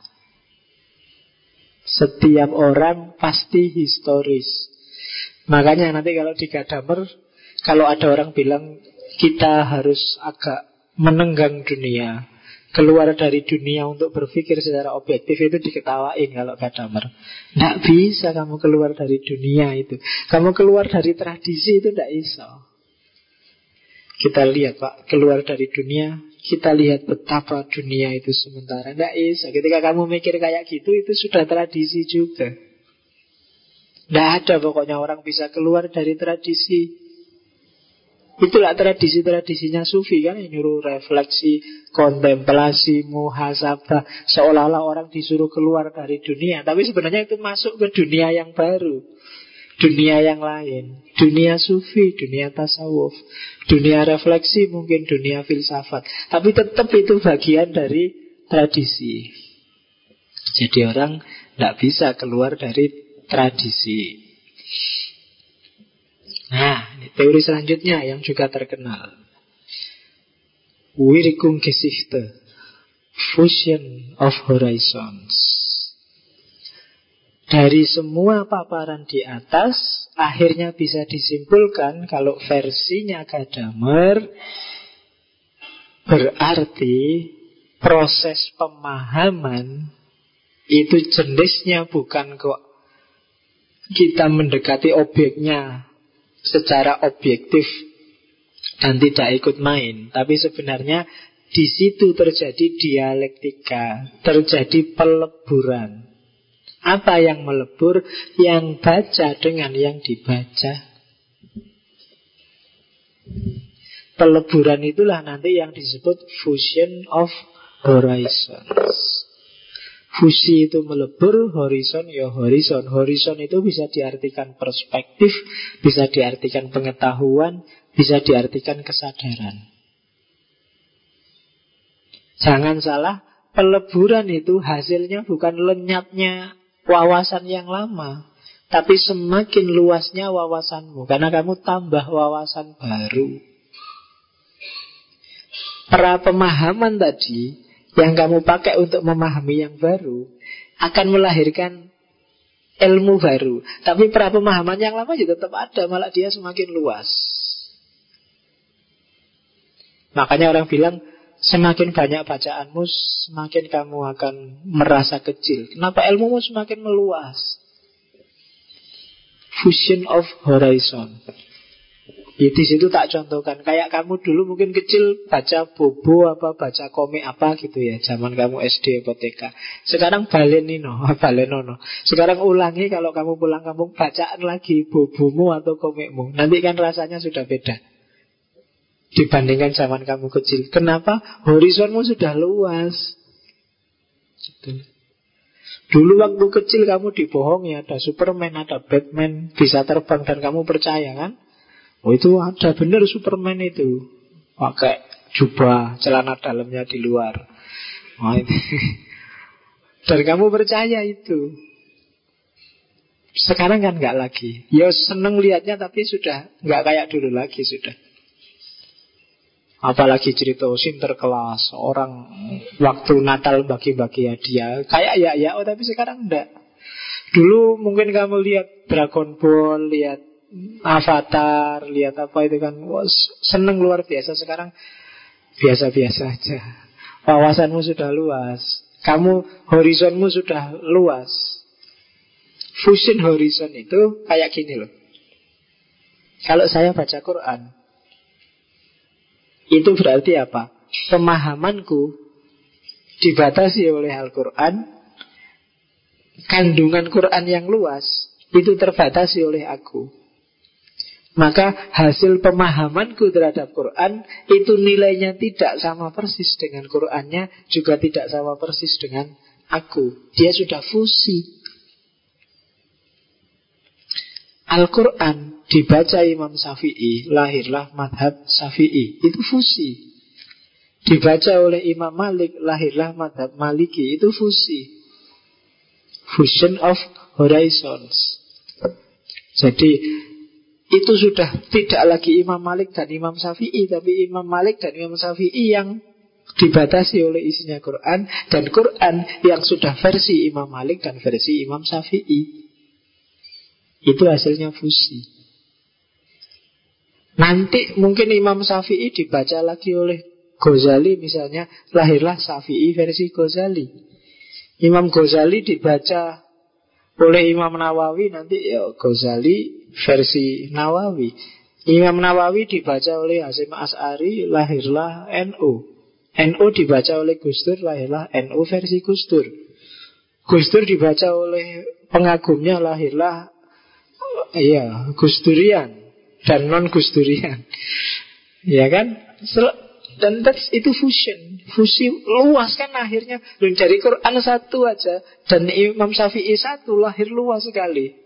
Setiap orang pasti historis. Makanya nanti kalau di Gadamer Kalau ada orang bilang Kita harus agak menenggang dunia Keluar dari dunia untuk berpikir secara objektif Itu diketawain kalau Gadamer Tidak bisa kamu keluar dari dunia itu Kamu keluar dari tradisi itu tidak bisa Kita lihat Pak Keluar dari dunia Kita lihat betapa dunia itu sementara. Tidak bisa. Ketika kamu mikir kayak gitu Itu sudah tradisi juga. Tidak ada pokoknya orang bisa keluar dari tradisi. Itulah tradisi-tradisinya sufi kan Yang nyuruh refleksi, kontemplasi, muhasabah Seolah-olah orang disuruh keluar dari dunia. Tapi sebenarnya itu masuk ke dunia yang baru Dunia yang lain Dunia sufi, dunia tasawuf Dunia refleksi, mungkin dunia filsafat Tapi tetap itu bagian dari tradisi Jadi orang tidak bisa keluar dari tradisi. Nah, teori selanjutnya yang juga terkenal. Wirkungsgeschichte. Fusion of Horizons. Dari semua paparan di atas, akhirnya bisa disimpulkan kalau versinya Gadamer berarti proses pemahaman itu jenisnya bukan kok kita mendekati objeknya secara objektif dan tidak ikut main, tapi sebenarnya di situ terjadi dialektika, terjadi peleburan. Apa yang melebur? Yang baca dengan yang dibaca. Peleburan itulah nanti yang disebut fusion of horizons. Fusi itu melebur, horizon ya horizon. Horizon itu bisa diartikan perspektif, bisa diartikan pengetahuan, bisa diartikan kesadaran. Jangan salah, peleburan itu hasilnya bukan lenyapnya wawasan yang lama, tapi semakin luasnya wawasanmu karena kamu tambah wawasan baru. Pra pemahaman tadi yang kamu pakai untuk memahami yang baru akan melahirkan ilmu baru. Tapi pra pemahaman yang lama juga tetap ada, malah dia semakin luas. Makanya orang bilang semakin banyak bacaanmu, semakin kamu akan merasa kecil. Kenapa ilmumu semakin meluas? Fusion of horizon. Ya, di situ tak contohkan. Kayak kamu dulu mungkin kecil baca bobo apa baca komik apa gitu ya. Zaman kamu SD atau TK. Sekarang balenino, balenono. Sekarang ulangi kalau kamu pulang kampung bacaan lagi bobomu atau komikmu. Nanti kan rasanya sudah beda. Dibandingkan zaman kamu kecil. Kenapa? Horizonmu sudah luas. Gitu. Dulu waktu kecil kamu dibohongi ada Superman, ada Batman bisa terbang dan kamu percaya kan? Oh itu ada benar Superman itu Pakai jubah celana dalamnya di luar oh, itu. Dan kamu percaya itu Sekarang kan nggak lagi Ya seneng lihatnya tapi sudah nggak kayak dulu lagi sudah Apalagi cerita Sinterklas Orang waktu Natal bagi-bagi hadiah. Kayak ya ya oh, tapi sekarang enggak. Dulu mungkin kamu lihat Dragon Ball Lihat Avatar Lihat apa itu kan Wah, Seneng luar biasa. Sekarang biasa-biasa aja. Wawasanmu sudah luas. Kamu horizonmu sudah luas. Fusion horizon itu kayak gini loh. Kalau saya baca Quran itu berarti apa? Pemahamanku dibatasi oleh Al-Quran Kandungan Quran yang luas Itu terbatasi oleh aku. Maka hasil pemahamanku terhadap Quran Itu nilainya tidak sama persis dengan Qurannya Juga tidak sama persis dengan aku. Dia sudah fusi Al-Quran Dibaca Imam Syafi'i, lahirlah madhab Syafi'i. Itu fusi. Dibaca oleh Imam Malik, lahirlah madhab Maliki. Itu fusi. Fusion of horizons. Jadi itu sudah tidak lagi Imam Malik dan Imam Syafi'i, tapi Imam Malik dan Imam Syafi'i yang dibatasi oleh isinya Quran dan Quran yang sudah versi Imam Malik dan versi Imam Syafi'i. Itu hasilnya fusi. Nanti mungkin Imam Syafi'i dibaca lagi oleh Ghazali misalnya lahirlah Syafi'i versi Ghazali. Imam Ghazali dibaca oleh Imam Nawawi nanti ya Ghazali versi Nawawi. Imam Nawawi dibaca oleh Hasim As'ari lahirlah NU. NU dibaca oleh Gustur lahirlah NU versi Gustur. Gustur dibaca oleh pengagumnya lahirlah iya Gusturian dan non Gusdurian. Ya kan? Dan itu fusion. Fusi luas kan akhirnya. Dari Quran satu aja Dan Imam Syafi'i satu lahir luas sekali.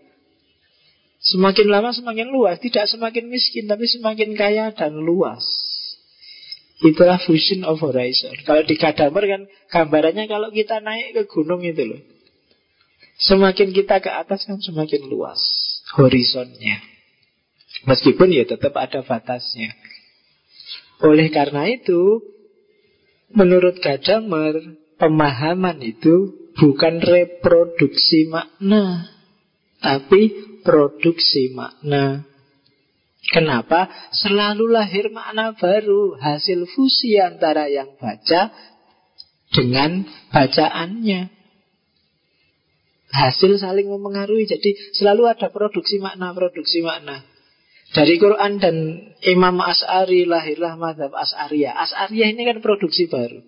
Semakin lama semakin luas. Tidak semakin miskin Tapi semakin kaya dan luas. Itulah fusion of horizon. Kalau di Kadamer kan Gambarannya kalau kita naik ke gunung itu loh. Semakin kita ke atas kan semakin luas Horizonnya Meskipun ya tetap ada batasnya. Oleh karena itu, menurut Gadamer, pemahaman itu bukan reproduksi makna, tapi produksi makna. Kenapa? Selalu lahir makna baru, hasil fusi antara yang baca dengan bacaannya. Hasil saling mempengaruhi, jadi selalu ada produksi makna, produksi makna. Dari Quran dan Imam As'ari lahirlah madhab As'ariyah. As'ariyah ini kan produksi baru.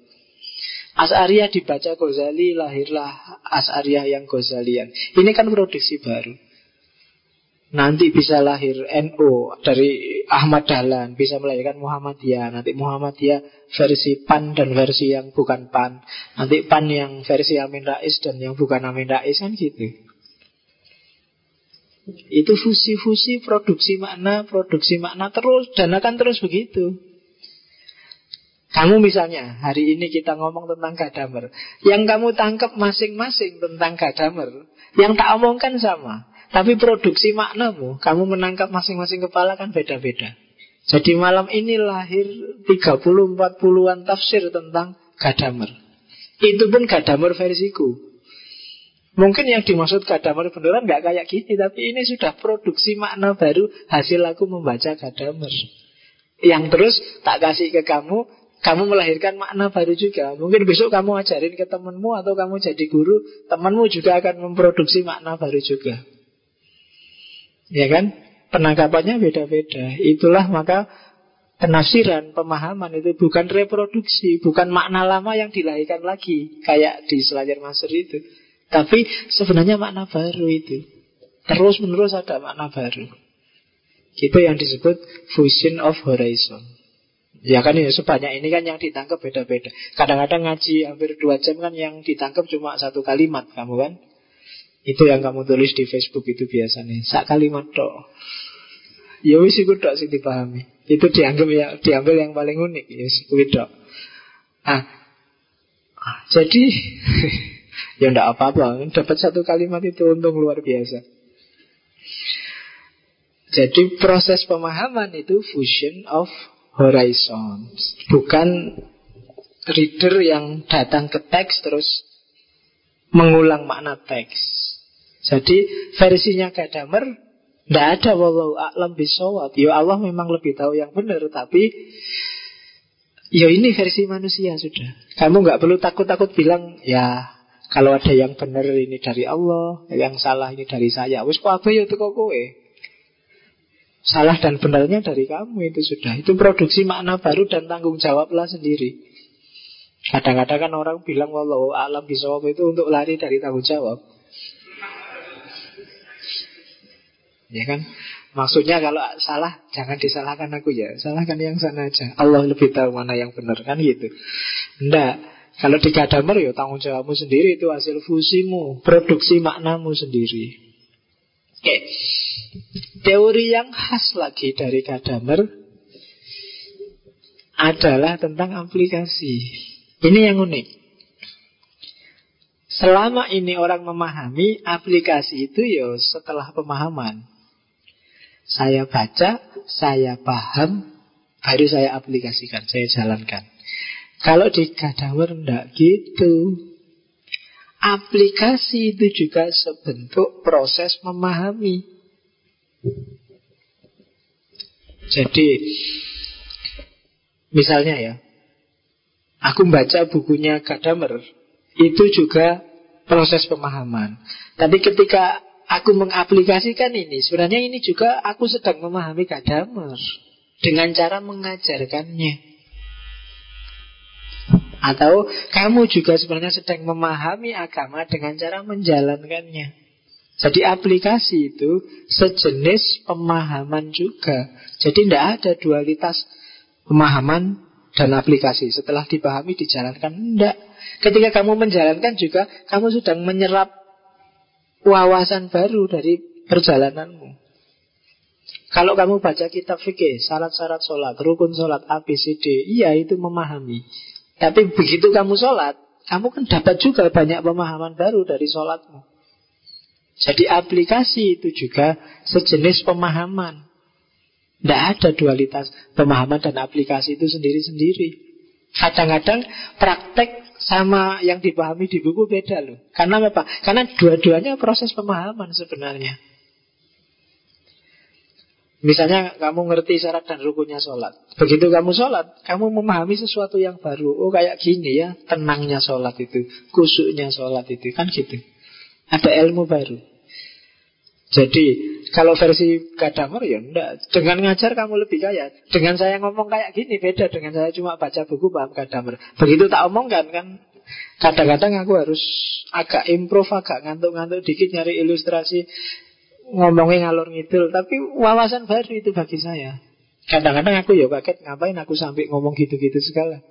As'ariyah dibaca Ghazali, lahirlah As'ariyah yang Ghazalian. Ini kan produksi baru. Nanti bisa lahir NU dari Ahmad Dahlan, bisa melahirkan Muhammadiyah. Nanti Muhammadiyah versi PAN dan versi yang bukan PAN. Nanti PAN yang versi Amin Rais dan yang bukan Amin Rais kan gitu. Itu fusi-fusi produksi makna, produksi makna terus dan akan terus begitu. Kamu misalnya, hari ini kita ngomong tentang Gadamer. Yang kamu tangkap masing-masing tentang Gadamer. Yang tak omongkan sama. Tapi produksi maknamu, kamu menangkap masing-masing kepala kan beda-beda. Jadi malam ini lahir 30-40an tafsir tentang Gadamer. Itu pun Gadamer versiku. Mungkin yang dimaksud Gadamer beneran nggak kayak gini, tapi ini sudah produksi makna baru hasil aku membaca Gadamer. Yang terus tak kasih ke kamu, kamu melahirkan makna baru juga. Mungkin besok kamu ajarin ke temanmu atau kamu jadi guru, temanmu juga akan memproduksi makna baru juga. Ya kan? Penangkapannya beda-beda. Itulah maka penafsiran, pemahaman itu bukan reproduksi, bukan makna lama yang dilahirkan lagi, kayak di Selayar Master itu. Tapi sebenarnya makna baru itu. Terus menerus ada makna baru. Itu yang disebut fusion of horizon. Ya kan ya sebanyak ini kan yang ditangkap beda-beda. Kadang-kadang ngaji hampir dua jam kan yang ditangkap cuma satu kalimat kamu kan. Itu yang kamu tulis di Facebook itu biasanya. Sak kalimat toh. Ya wis iku tok sing dipahami. Itu dianggap ya diambil yang paling unik ya kuwi tok. Ah. Jadi Ya ndak apa-apa, dapat satu kalimat itu untung luar biasa. Jadi proses pemahaman itu fusion of horizon. Bukan reader yang datang ke teks terus mengulang makna teks. Jadi versinya Gadamer tidak ada wallahu a'lam bisawab. Ya Allah memang lebih tahu yang benar, tapi ya ini versi manusia sudah. Kamu nggak perlu takut-takut bilang ya kalau ada yang benar ini dari Allah, yang salah ini dari saya. Wis apa ya itu kok kowe? Salah dan benarnya dari kamu itu sudah. Itu produksi makna baru dan tanggung jawablah sendiri. Kadang-kadang kan orang bilang walau alam bisawab itu untuk lari dari tanggung jawab. Ya kan? Maksudnya kalau salah jangan disalahkan aku ya. Salahkan yang sana aja. Allah lebih tahu mana yang benar kan gitu. Enggak. Kalau di Gadamer ya tanggung jawabmu sendiri itu hasil fusimu, produksi maknamu sendiri. Oke. Teori yang khas lagi dari Gadamer adalah tentang aplikasi. Ini yang unik. Selama ini orang memahami aplikasi itu ya setelah pemahaman. Saya baca, saya paham, baru saya aplikasikan, saya jalankan. Kalau di Gadawer enggak gitu. Aplikasi itu juga sebentuk proses memahami. Jadi, misalnya ya, aku baca bukunya Gadamer, itu juga proses pemahaman. Tapi ketika aku mengaplikasikan ini, sebenarnya ini juga aku sedang memahami Gadamer dengan cara mengajarkannya. Atau kamu juga sebenarnya sedang memahami agama dengan cara menjalankannya. Jadi aplikasi itu sejenis pemahaman juga. Jadi tidak ada dualitas pemahaman dan aplikasi. Setelah dipahami dijalankan, tidak. Ketika kamu menjalankan juga, kamu sedang menyerap wawasan baru dari perjalananmu. Kalau kamu baca kitab fikih, syarat-syarat sholat, rukun sholat, ABCD, iya itu memahami. Tapi begitu kamu sholat, kamu kan dapat juga banyak pemahaman baru dari sholatmu. Jadi aplikasi itu juga sejenis pemahaman. Tidak ada dualitas pemahaman dan aplikasi itu sendiri-sendiri. Kadang-kadang praktek sama yang dipahami di buku beda loh. Karena apa? Karena dua-duanya proses pemahaman sebenarnya. Misalnya kamu ngerti syarat dan rukunnya sholat Begitu kamu sholat Kamu memahami sesuatu yang baru Oh kayak gini ya Tenangnya sholat itu Kusuknya sholat itu Kan gitu Ada ilmu baru Jadi Kalau versi Gadamer ya enggak Dengan ngajar kamu lebih kaya Dengan saya ngomong kayak gini Beda dengan saya cuma baca buku paham Gadamer Begitu tak omongkan kan Kadang-kadang aku harus agak improve, agak ngantuk-ngantuk dikit nyari ilustrasi ngomongin ngalor ngidul, tapi wawasan baru itu bagi saya. Kadang-kadang aku ya kaget ngapain aku sampai ngomong gitu-gitu segala.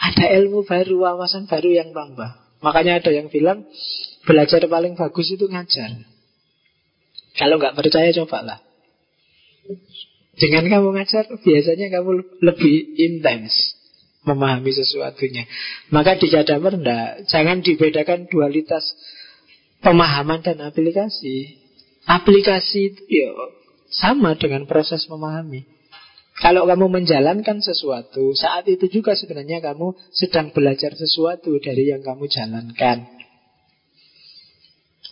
Ada ilmu baru, wawasan baru yang tambah. Makanya ada yang bilang belajar paling bagus itu ngajar. Kalau nggak percaya cobalah. Dengan kamu ngajar, biasanya kamu lebih intens memahami sesuatunya. Maka di Jadamer enggak, jangan dibedakan dualitas pemahaman dan aplikasi. Aplikasi itu ya sama dengan proses memahami. Kalau kamu menjalankan sesuatu, saat itu juga sebenarnya kamu sedang belajar sesuatu dari yang kamu jalankan.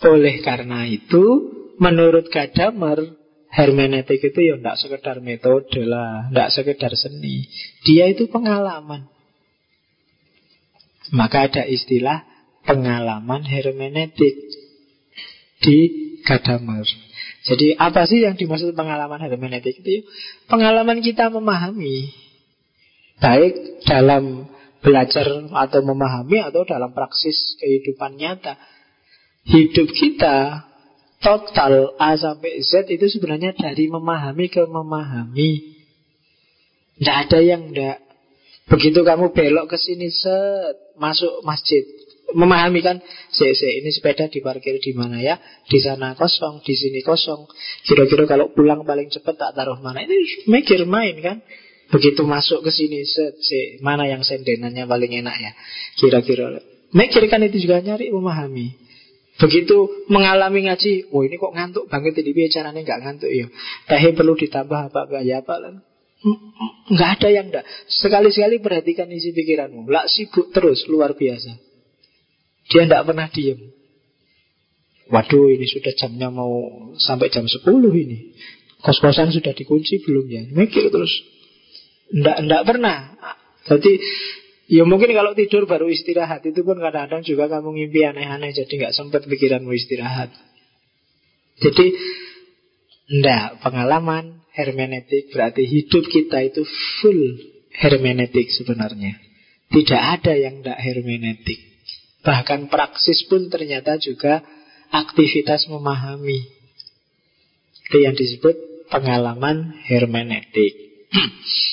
Oleh karena itu, menurut Gadamer, hermeneutik itu ya tidak sekedar metode lah, tidak sekedar seni. Dia itu pengalaman. Maka ada istilah pengalaman hermeneutik di Gadamer. Jadi apa sih yang dimaksud pengalaman hermeneutik itu? Pengalaman kita memahami baik dalam belajar atau memahami atau dalam praksis kehidupan nyata. Hidup kita total A sampai Z itu sebenarnya dari memahami ke memahami. Tidak ada yang tidak. Begitu kamu belok ke sini set masuk masjid, memahami kan? Si, ini sepeda diparkir di mana ya? Di sana kosong di sini kosong. Kira-kira kalau pulang paling cepat tak taruh mana? Ini mikir main kan? Begitu masuk ke sini set si, mana yang sendenannya paling enak ya? Kira-kira. Mikir kan itu juga nyari memahami begitu mengalami ngaji oh ini kok ngantuk banget ini bicaranya nggak ngantuk ya teh perlu ditambah apa enggak ya apa Nggak ada yang enggak. Sekali-sekali perhatikan isi pikiranmu. Lak sibuk terus, luar biasa. Dia enggak pernah diem. Waduh, ini sudah jamnya mau sampai jam 10 ini. Kos-kosan sudah dikunci belum ya? Mikir terus. Enggak, enggak pernah. Jadi Ya mungkin kalau tidur baru istirahat Itu pun kadang-kadang juga kamu ngimpi aneh-aneh Jadi nggak sempat pikiranmu istirahat Jadi Enggak, pengalaman hermeneutik berarti hidup kita itu full hermeneutik sebenarnya. Tidak ada yang tidak hermeneutik. Bahkan praksis pun ternyata juga aktivitas memahami. Itu yang disebut pengalaman hermeneutik.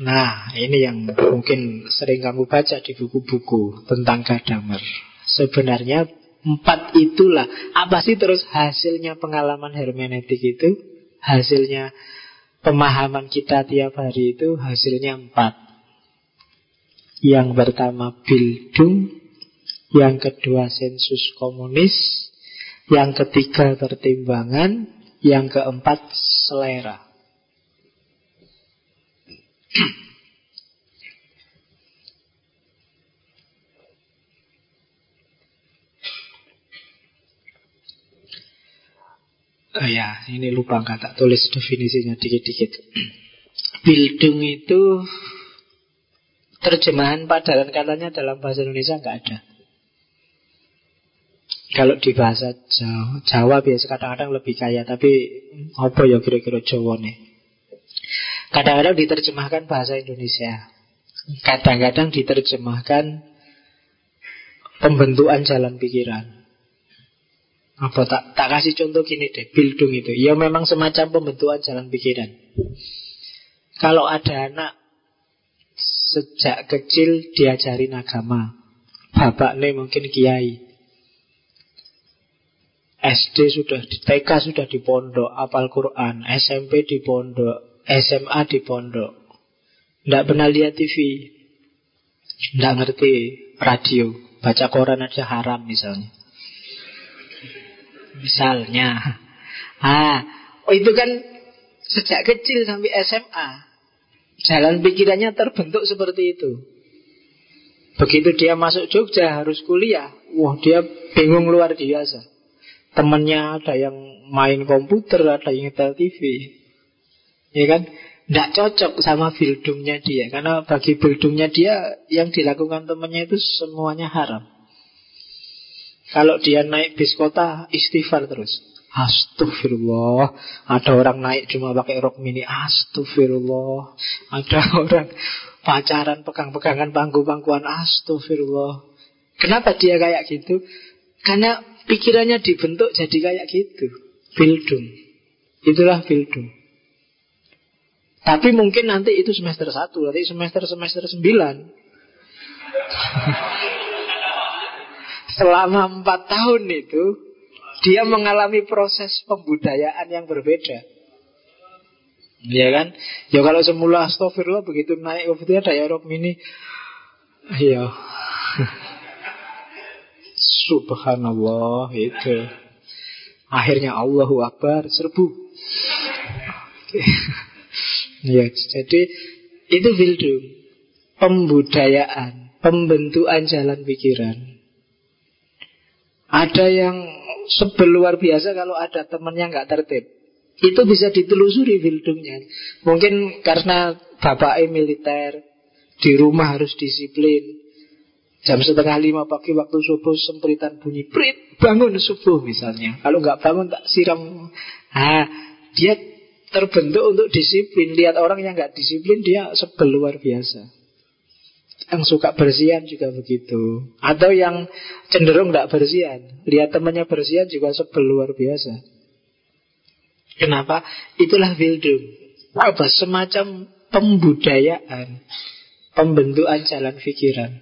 Nah, ini yang mungkin sering kamu baca di buku-buku tentang Gadamer. Sebenarnya Empat itulah. Apa sih terus hasilnya pengalaman hermeneutik itu? Hasilnya pemahaman kita tiap hari itu Hasilnya empat. Yang pertama Bildung. Yang kedua sensus komunis. Yang ketiga pertimbangan. Yang keempat selera Oh ya, ini lupa nggak tak tulis definisinya dikit-dikit. Bildung itu terjemahan padanan katanya dalam bahasa Indonesia nggak ada. Kalau di bahasa Jawa, Jawa biasa kadang-kadang lebih kaya, tapi apa ya kira-kira Jawa nih? Kadang-kadang diterjemahkan bahasa Indonesia, kadang-kadang diterjemahkan pembentukan jalan pikiran. Apa tak tak kasih contoh gini deh, bildung itu. Ya memang semacam pembentukan jalan pikiran. Kalau ada anak sejak kecil diajarin agama, bapaknya mungkin kiai. SD sudah di TK sudah di pondok, apal Quran, SMP di pondok, SMA di pondok. Tidak pernah lihat TV, tidak ngerti radio, baca koran aja haram misalnya. Misalnya. Ah, oh itu kan sejak kecil sampai SMA. Jalan pikirannya terbentuk seperti itu. Begitu dia masuk Jogja harus kuliah. Wah, dia bingung luar biasa. Temennya ada yang main komputer, ada yang nyetel TV. Ya kan? Tidak cocok sama bildungnya dia. Karena bagi bildungnya dia Yang dilakukan temannya itu semuanya haram. Kalau dia naik bis kota, istighfar terus. Astagfirullah. Ada orang naik cuma pakai rok mini. Astagfirullah. Ada orang pacaran pegang-pegangan pangku-pangkuan Astagfirullah. Kenapa dia kayak gitu? Karena pikirannya dibentuk jadi kayak gitu. Bildung Itulah bildung Tapi mungkin nanti itu semester 1 Nanti semester-semester 9 selama empat tahun itu dia mengalami proses pembudayaan yang berbeda. Ya kan? Ya kalau semula astagfirullah begitu naik kemudian ada Eropa mini. Ya. Subhanallah itu. Akhirnya Allahu Akbar serbu. ya, jadi itu bildung pembudayaan, pembentukan jalan pikiran. Ada yang sebel luar biasa kalau ada temannya nggak tertib. Itu bisa ditelusuri bildungnya. Mungkin karena bapak militer, di rumah harus disiplin. Jam setengah lima pagi waktu subuh sempritan bunyi prit bangun subuh misalnya. Kalau nggak bangun tak siram. Ah, dia terbentuk untuk disiplin. Lihat orang yang nggak disiplin dia sebel luar biasa. Yang suka bersihan juga begitu Atau yang cenderung tidak bersihan Lihat temannya bersihan juga sebel luar biasa Kenapa? Itulah Bildung Apa? Semacam pembudayaan Pembentukan jalan pikiran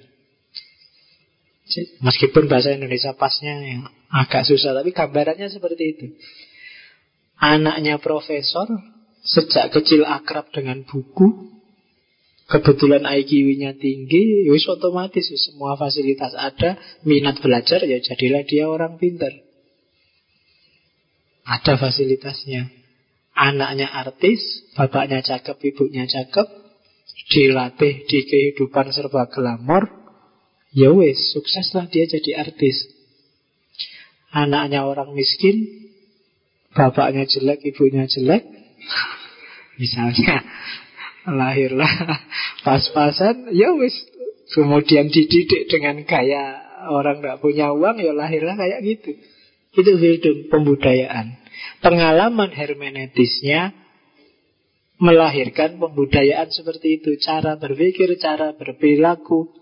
Meskipun bahasa Indonesia pasnya yang agak susah Tapi gambarannya seperti itu Anaknya profesor Sejak kecil akrab dengan buku kebetulan IQ-nya tinggi, wis otomatis semua fasilitas ada, minat belajar ya jadilah dia orang pintar. Ada fasilitasnya. Anaknya artis, bapaknya cakep, ibunya cakep, dilatih di kehidupan serba glamor, ya wes, sukseslah dia jadi artis. Anaknya orang miskin, bapaknya jelek, ibunya jelek, misalnya lahirlah pas-pasan, ya wes, kemudian dididik dengan gaya orang tidak punya uang, ya lahirlah kayak gitu. Itu Bildung, pembudayaan. Pengalaman hermeneutisnya melahirkan pembudayaan seperti itu. Cara berpikir, cara berperilaku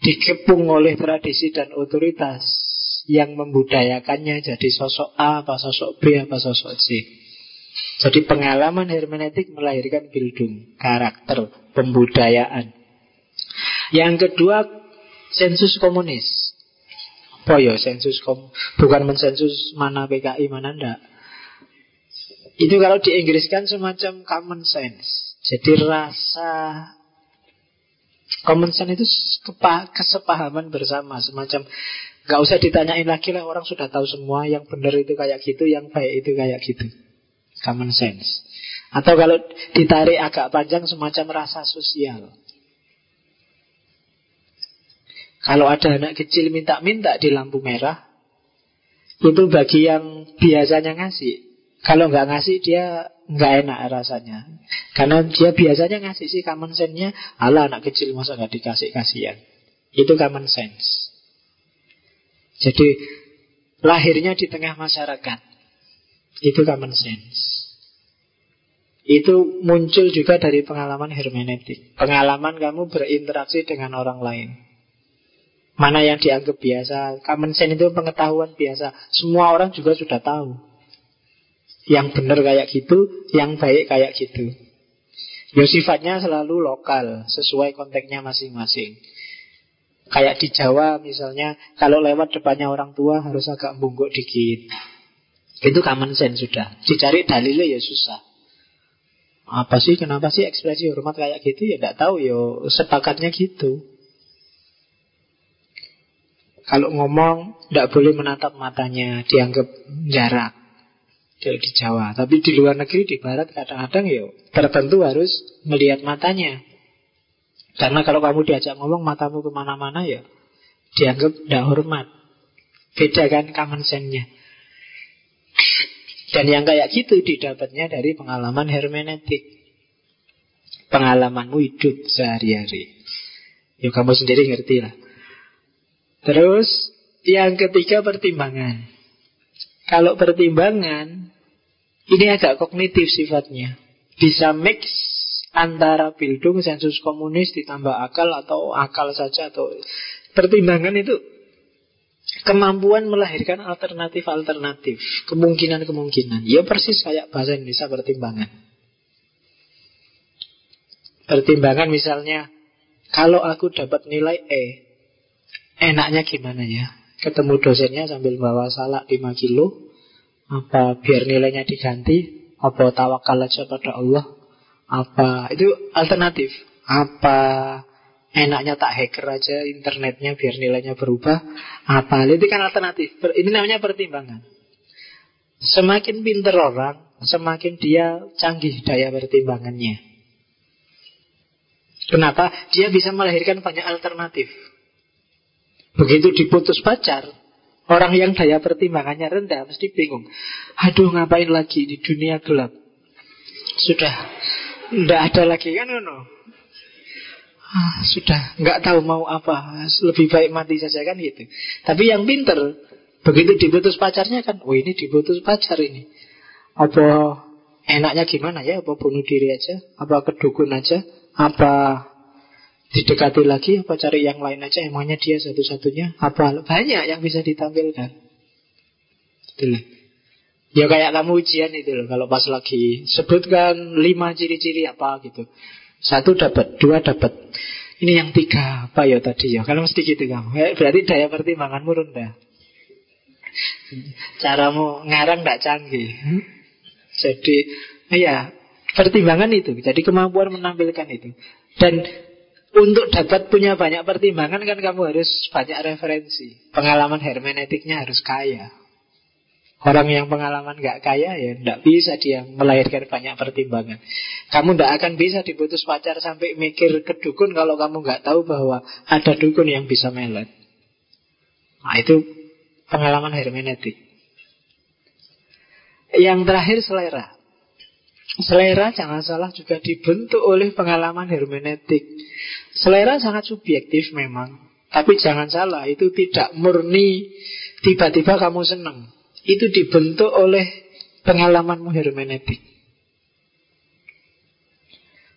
dikepung oleh tradisi dan otoritas yang membudayakannya jadi sosok A, apa sosok B, apa sosok C. Jadi pengalaman hermeneutik melahirkan bildung, karakter, pembudayaan. Yang kedua, sensus komunis. Apa ya sensus kom bukan mensensus mana PKI mana ndak. Itu kalau di Inggris kan semacam common sense. Jadi rasa common sense itu kesepahaman bersama semacam Gak usah ditanyain lagi lah orang sudah tahu semua yang benar itu kayak gitu, yang baik itu kayak gitu. Common sense. Atau kalau ditarik agak panjang semacam rasa sosial. Kalau ada anak kecil minta-minta di lampu merah, itu bagi yang biasanya ngasih. Kalau nggak ngasih dia nggak enak rasanya. Karena dia biasanya ngasih sih common sense-nya, ala anak kecil masa nggak dikasih kasihan. Itu common sense. Jadi lahirnya di tengah masyarakat. Itu common sense. Itu muncul juga dari pengalaman hermeneutik. Pengalaman kamu berinteraksi dengan orang lain. Mana yang dianggap biasa Common sense itu pengetahuan biasa Semua orang juga sudah tahu Yang benar kayak gitu Yang baik kayak gitu Ya sifatnya selalu lokal Sesuai konteksnya masing-masing Kayak di Jawa misalnya Kalau lewat depannya orang tua Harus agak bungkuk dikit. Itu common sense sudah. Dicari dalilnya ya susah. Apa sih, kenapa sih ekspresi hormat kayak gitu? Ya tidak tahu ya sepakatnya gitu. Kalau ngomong tidak boleh menatap matanya, dianggap jarak. Di Jawa. Tapi di luar negeri, di Barat kadang-kadang ya tertentu harus melihat matanya. Karena kalau kamu diajak ngomong matamu ke mana-mana ya dianggap tidak hormat. Beda kan common sense-nya. Dan yang kayak gitu didapatnya dari pengalaman hermeneutik. Pengalamanmu hidup sehari-hari. Ya kamu sendiri ngerti lah. Terus yang ketiga pertimbangan. Kalau pertimbangan ini agak kognitif sifatnya. Bisa mix antara bildung sensus komunis ditambah akal atau akal saja atau pertimbangan itu kemampuan melahirkan alternatif-alternatif, kemungkinan-kemungkinan. Ya persis kayak bahasa Indonesia pertimbangan. Pertimbangan misalnya kalau aku dapat nilai E, Enaknya gimana ya? Ketemu dosennya sambil bawa salak 5 kilo Apa biar nilainya diganti Apa tawakal aja pada Allah Apa? Itu alternatif. Apa enaknya tak hacker aja internetnya biar nilainya berubah? Apa? Itu kan alternatif. Ini namanya pertimbangan. Semakin pinter orang Semakin dia canggih daya pertimbangannya. Kenapa? Dia bisa melahirkan banyak alternatif. Begitu diputus pacar, orang yang daya pertimbangannya rendah mesti bingung. Aduh ngapain lagi di dunia gelap? Sudah tidak ada lagi kan no? Ah, sudah nggak tahu mau apa, lebih baik mati saja kan gitu. Tapi yang pinter, begitu diputus pacarnya kan, oh ini diputus pacar ini. Apa enaknya gimana ya? Apa bunuh diri aja? Apa kedukun aja? Apa Didekati lagi apa cari yang lain aja Emangnya dia satu-satunya Apa banyak yang bisa ditampilkan Itulah Ya kayak kamu ujian itu loh Kalau pas lagi sebutkan lima ciri-ciri apa gitu. Satu dapat, dua dapat. Ini yang tiga apa ya tadi ya? Kalau mesti gitu kamu. Ya, Berarti daya pertimbanganmu rendah. Caramu ngarang tidak canggih. Jadi ya pertimbangan itu. Jadi kemampuan menampilkan itu. Dan untuk dapat punya banyak pertimbangan kan kamu harus banyak referensi. Pengalaman hermeneutiknya harus kaya. Orang yang pengalaman gak kaya ya tidak bisa dia melahirkan banyak pertimbangan. Kamu tidak akan bisa diputus pacar sampai mikir ke dukun kalau kamu nggak tahu bahwa ada dukun yang bisa melet. Nah itu pengalaman hermeneutik. Yang terakhir selera. Selera jangan salah juga dibentuk oleh pengalaman hermeneutik. Selera sangat subjektif memang. Tapi jangan salah, itu tidak murni tiba-tiba kamu senang. Itu dibentuk oleh pengalamanmu hermeneutik.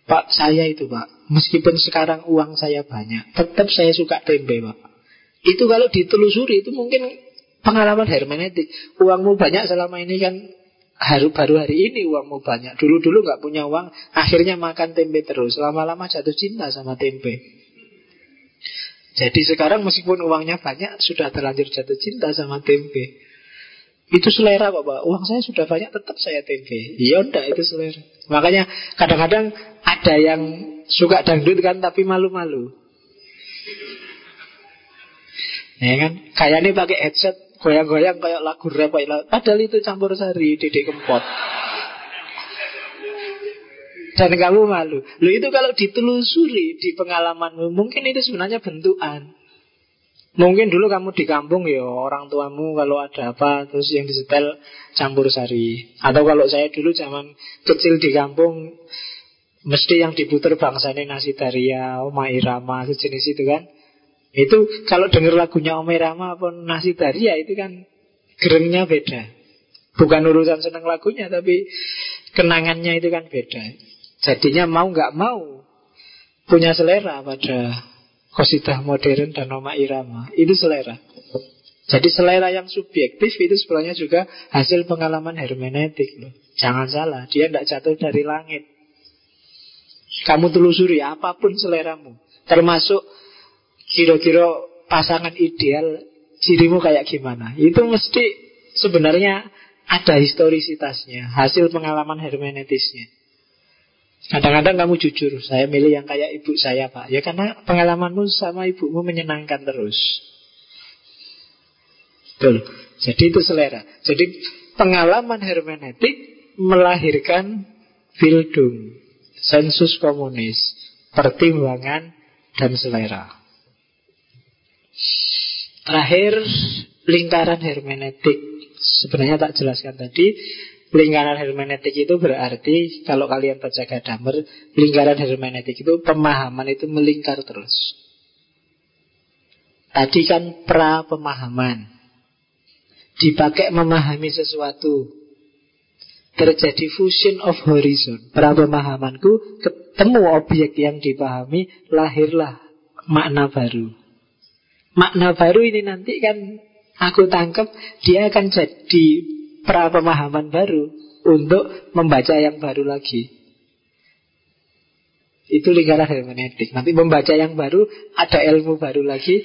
Pak, saya itu pak, meskipun sekarang uang saya banyak, tetap saya suka tempe pak. Itu kalau ditelusuri itu mungkin pengalaman hermeneutik. Uangmu banyak selama ini kan haru baru hari ini uangmu banyak. Dulu-dulu nggak punya uang, akhirnya makan tempe terus. Lama-lama jatuh cinta sama tempe. Jadi sekarang meskipun uangnya banyak, sudah terlanjur jatuh cinta sama tempe. Itu selera kok Pak. Uang saya sudah banyak tetap saya tempe Ya udah itu selera. Makanya kadang-kadang ada yang suka dangdut kan tapi malu-malu. Ya kan? Kayak ini pakai headset Goyang-goyang kayak lagu rap Padahal itu campur sari Dedek Kempot. Dan kamu malu. Lu itu kalau ditelusuri di pengalamanmu, mungkin itu sebenarnya bentukan. Mungkin dulu kamu di kampung ya orang tuamu kalau ada apa terus yang disetel campur sari. Atau kalau saya dulu zaman kecil di kampung mesti yang diputer bangsanya nasi daria, Oma Irama sejenis itu kan. Itu kalau dengar lagunya Oma Irama pun nasi daria itu kan gerengnya beda. Bukan urusan senang lagunya tapi kenangannya itu kan beda. Jadinya mau nggak mau punya selera pada Kosidah modern dan Noma Irama. Itu selera. Jadi selera yang subjektif itu sebenarnya juga Hasil pengalaman hermeneutik loh. Jangan salah, dia tidak jatuh dari langit. Kamu telusuri apa pun seleramu. Termasuk kira-kira pasangan ideal Cirimu kayak gimana. Itu mesti sebenarnya ada historisitasnya Hasil pengalaman hermeneutisnya Kadang-kadang kamu jujur, saya milih yang kayak ibu saya pak. Ya karena pengalamanmu sama ibumu menyenangkan terus. Betul. Jadi itu selera. Jadi pengalaman hermeneutik melahirkan Bildung, sensus komunis, pertimbangan dan selera. Terakhir, lingkaran hermeneutik. Sebenarnya tak jelaskan tadi, Lingkaran hermeneutik itu berarti kalau kalian baca Gadamer, lingkaran hermeneutik itu pemahaman itu melingkar terus. Tadi kan pra pemahaman. Dipakai memahami sesuatu. Terjadi fusion of horizon. Pra pemahamanku ketemu objek yang dipahami, lahirlah makna baru. Makna baru ini nanti kan aku tangkap dia akan jadi pra pemahaman baru untuk membaca yang baru lagi. Itu lingkaran hermeneutik. Nanti membaca yang baru, ada ilmu baru lagi,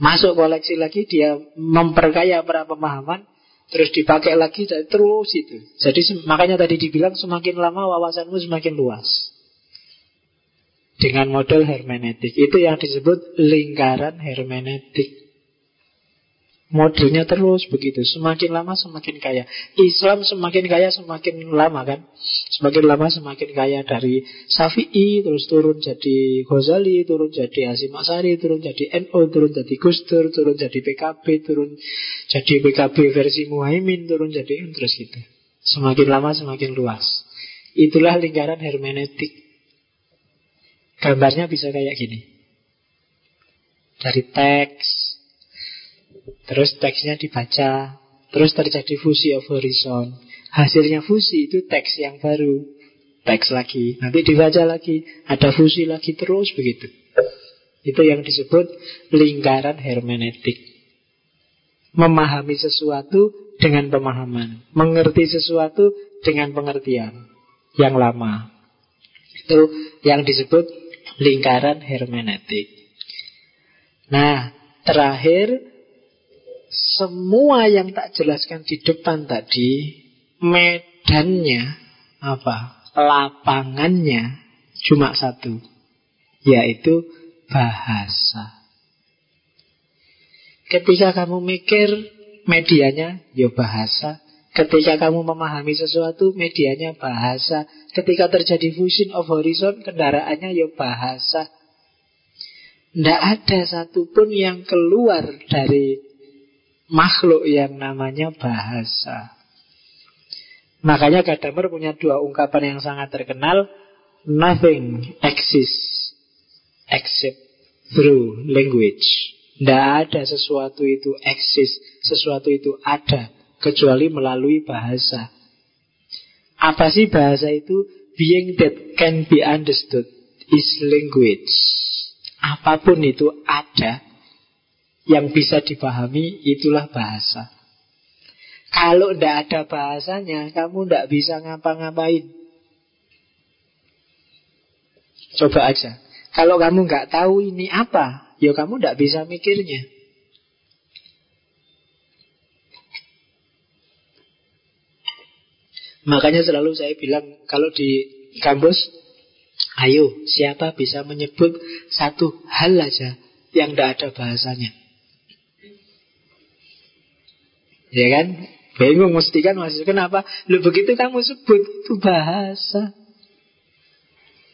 masuk koleksi lagi, dia memperkaya pra pemahaman, terus dipakai lagi, terus itu. Jadi makanya tadi dibilang semakin lama wawasanmu semakin luas. Dengan model hermeneutik. Itu yang disebut lingkaran hermeneutik. Modelnya terus begitu. Semakin lama semakin kaya. Islam semakin kaya semakin lama kan? Semakin lama semakin kaya Dari Syafi'i terus turun jadi Ghazali Turun jadi Hasim Asari Turun jadi NO Turun jadi Gustur Turun jadi PKB Turun jadi PKB versi Muhaimin Turun jadi terus gitu. Semakin lama semakin luas. Itulah lingkaran hermeneutik. Gambarnya bisa kayak gini. Dari teks Terus teksnya dibaca. Terus terjadi fusi of horizon. Hasilnya fusi itu teks yang baru. Teks lagi. Nanti dibaca lagi. Ada fusi lagi terus begitu. Itu yang disebut lingkaran hermeneutik. Memahami sesuatu dengan pemahaman. Mengerti sesuatu dengan pengertian. Yang lama. Itu yang disebut lingkaran hermeneutik. Nah, terakhir semua yang tak jelaskan di depan tadi medannya apa? Lapangannya cuma satu, yaitu bahasa. Ketika kamu mikir medianya ya bahasa, Ketika kamu memahami sesuatu, medianya bahasa. Ketika terjadi fusion of horizon, kendaraannya ya bahasa. Tidak ada satupun yang keluar dari makhluk yang namanya bahasa. Makanya Gadamer punya dua ungkapan yang sangat terkenal. Nothing exists except through language. Tidak ada sesuatu itu exist, sesuatu itu ada, kecuali melalui bahasa. Apa sih bahasa itu? Being that can be understood is language. Apa pun itu ada yang bisa dipahami, itulah bahasa. Kalau tidak ada bahasanya, kamu tidak bisa ngapa-ngapain. Coba aja. Kalau kamu nggak tahu ini apa, ya kamu tidak bisa mikirnya. Makanya selalu saya bilang kalau di kampus, ayo siapa bisa menyebut satu hal aja yang tidak ada bahasanya. Ya kan? Bingung mesti kan masih kenapa? Lu begitu kamu sebut itu bahasa.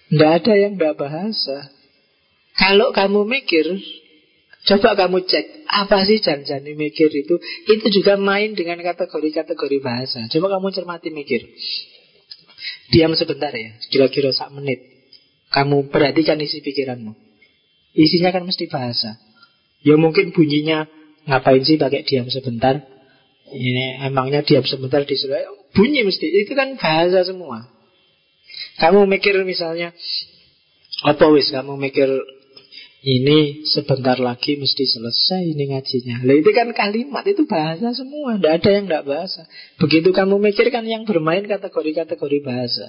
Tidak ada yang tidak bahasa. Kalau kamu mikir, coba kamu cek apa sih janjani mikir itu. Itu juga main dengan kategori-kategori bahasa. Coba kamu cermati mikir. Diam sebentar ya, kira-kira sak menit. Kamu perhatikan isi pikiranmu. Isinya kan mesti bahasa. Ya mungkin bunyinya ngapain sih pakai diam sebentar? Ini emangnya diam sebentar di Bunyi mesti, itu kan bahasa semua Kamu mikir misalnya Apa wis kamu mikir ini sebentar lagi mesti selesai ini ngajinya. Lah itu kan kalimat, itu bahasa semua. Tidak ada yang tidak bahasa. Begitu kamu mikirkan yang bermain kategori-kategori bahasa.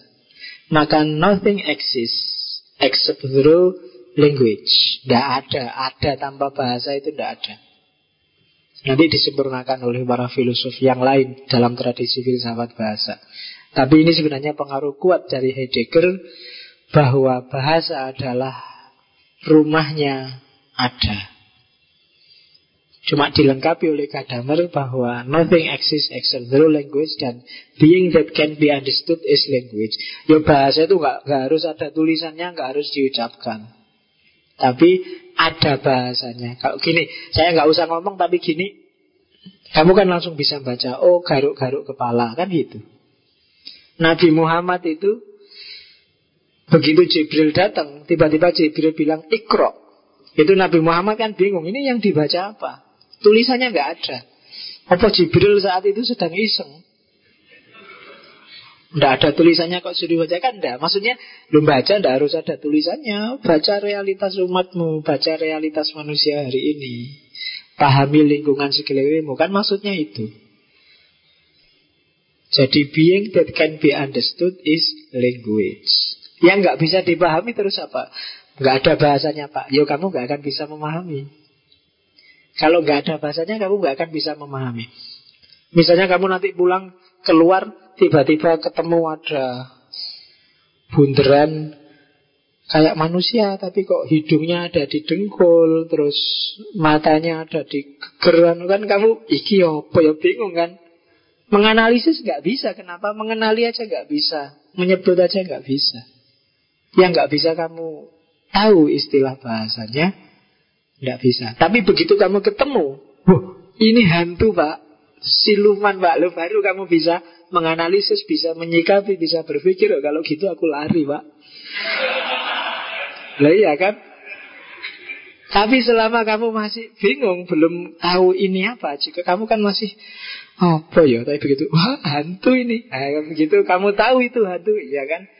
Maka nothing exists except through language. Tidak ada. Ada tanpa bahasa itu tidak ada. Nanti disempurnakan oleh para filosof yang lain dalam tradisi filsafat bahasa. Tapi ini sebenarnya pengaruh kuat dari Heidegger bahwa bahasa adalah rumahnya ada. Cuma dilengkapi oleh Gadamer bahwa nothing exists except through language dan being that can be understood is language. Ya bahasa itu nggak harus ada tulisannya, nggak harus diucapkan. Tapi ada bahasanya. Kalau gini, saya nggak usah ngomong tapi gini, kamu kan langsung bisa baca. Oh, garuk-garuk kepala kan gitu. Nabi Muhammad itu begitu Jibril datang, tiba-tiba Jibril bilang ikro. Itu Nabi Muhammad kan bingung. Ini yang dibaca apa? Tulisannya nggak ada. Apa Jibril saat itu sedang iseng? Tidak ada tulisannya kok suruh baca kan enggak. Maksudnya lu baca tidak harus ada tulisannya. Baca realitas umatmu, baca realitas manusia hari ini. Pahami lingkungan sekelilingmu kan maksudnya itu. Jadi being that can be understood is language. Yang nggak bisa dipahami terus apa? Nggak ada bahasanya pak. Yo kamu nggak akan bisa memahami. Kalau nggak ada bahasanya kamu nggak akan bisa memahami. Misalnya kamu nanti pulang keluar tiba-tiba ketemu ada bunderan kayak manusia tapi kok hidungnya ada di dengkul terus matanya ada di gegeran. Kan kamu iki apa ya bingung kan? Menganalisis nggak bisa. Kenapa mengenali aja nggak bisa? Menyebut aja nggak bisa. Yang nggak bisa kamu tahu istilah bahasanya nggak bisa. Tapi begitu kamu ketemu ini hantu pak. Siluman pak. Lo baru kamu bisa menganalisis, bisa menyikapi, bisa berpikir. Oh, kalau gitu aku lari, Pak. Lah iya kan? Tapi selama kamu masih bingung, belum tahu ini apa, jika kamu kan masih apa ya? Tapi begitu, wah hantu ini. Nah, begitu kamu tahu itu hantu, ya kan?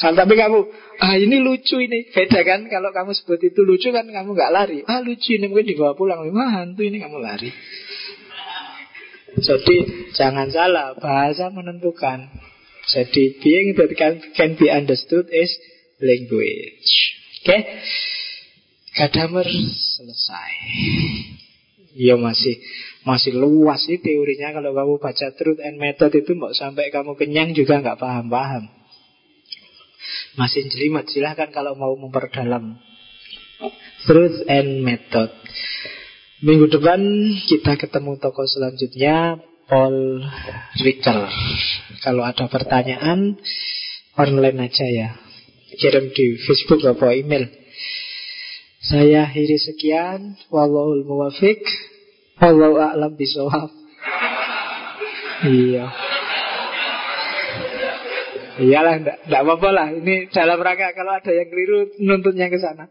Kan tapi kamu, ah ini lucu ini, beda kan? Kalau kamu sebut itu lucu kan kamu nggak lari. Ah lucu ini mungkin dibawa pulang, wah hantu ini kamu lari. Jadi jangan salah, bahasa menentukan. Jadi being that can, can be understood is language. Oke? Okay? Gadamer selesai. Ya masih masih luas sih teorinya kalau kamu baca truth and method itu mau sampai kamu kenyang juga nggak paham-paham. Masih jelimet silahkan kalau mau memperdalam truth and method. Minggu depan kita ketemu tokoh selanjutnya Paul Ricker. Kalau ada pertanyaan online aja ya. Kirim di Facebook atau email. Saya akhiri sekian. Wallahul muwafiq. Wallahu a'lam bisawab. Iya. Iyalah, enggak apa-apa lah. Ini dalam rangka kalau ada yang keliru nuntutnya ke sana.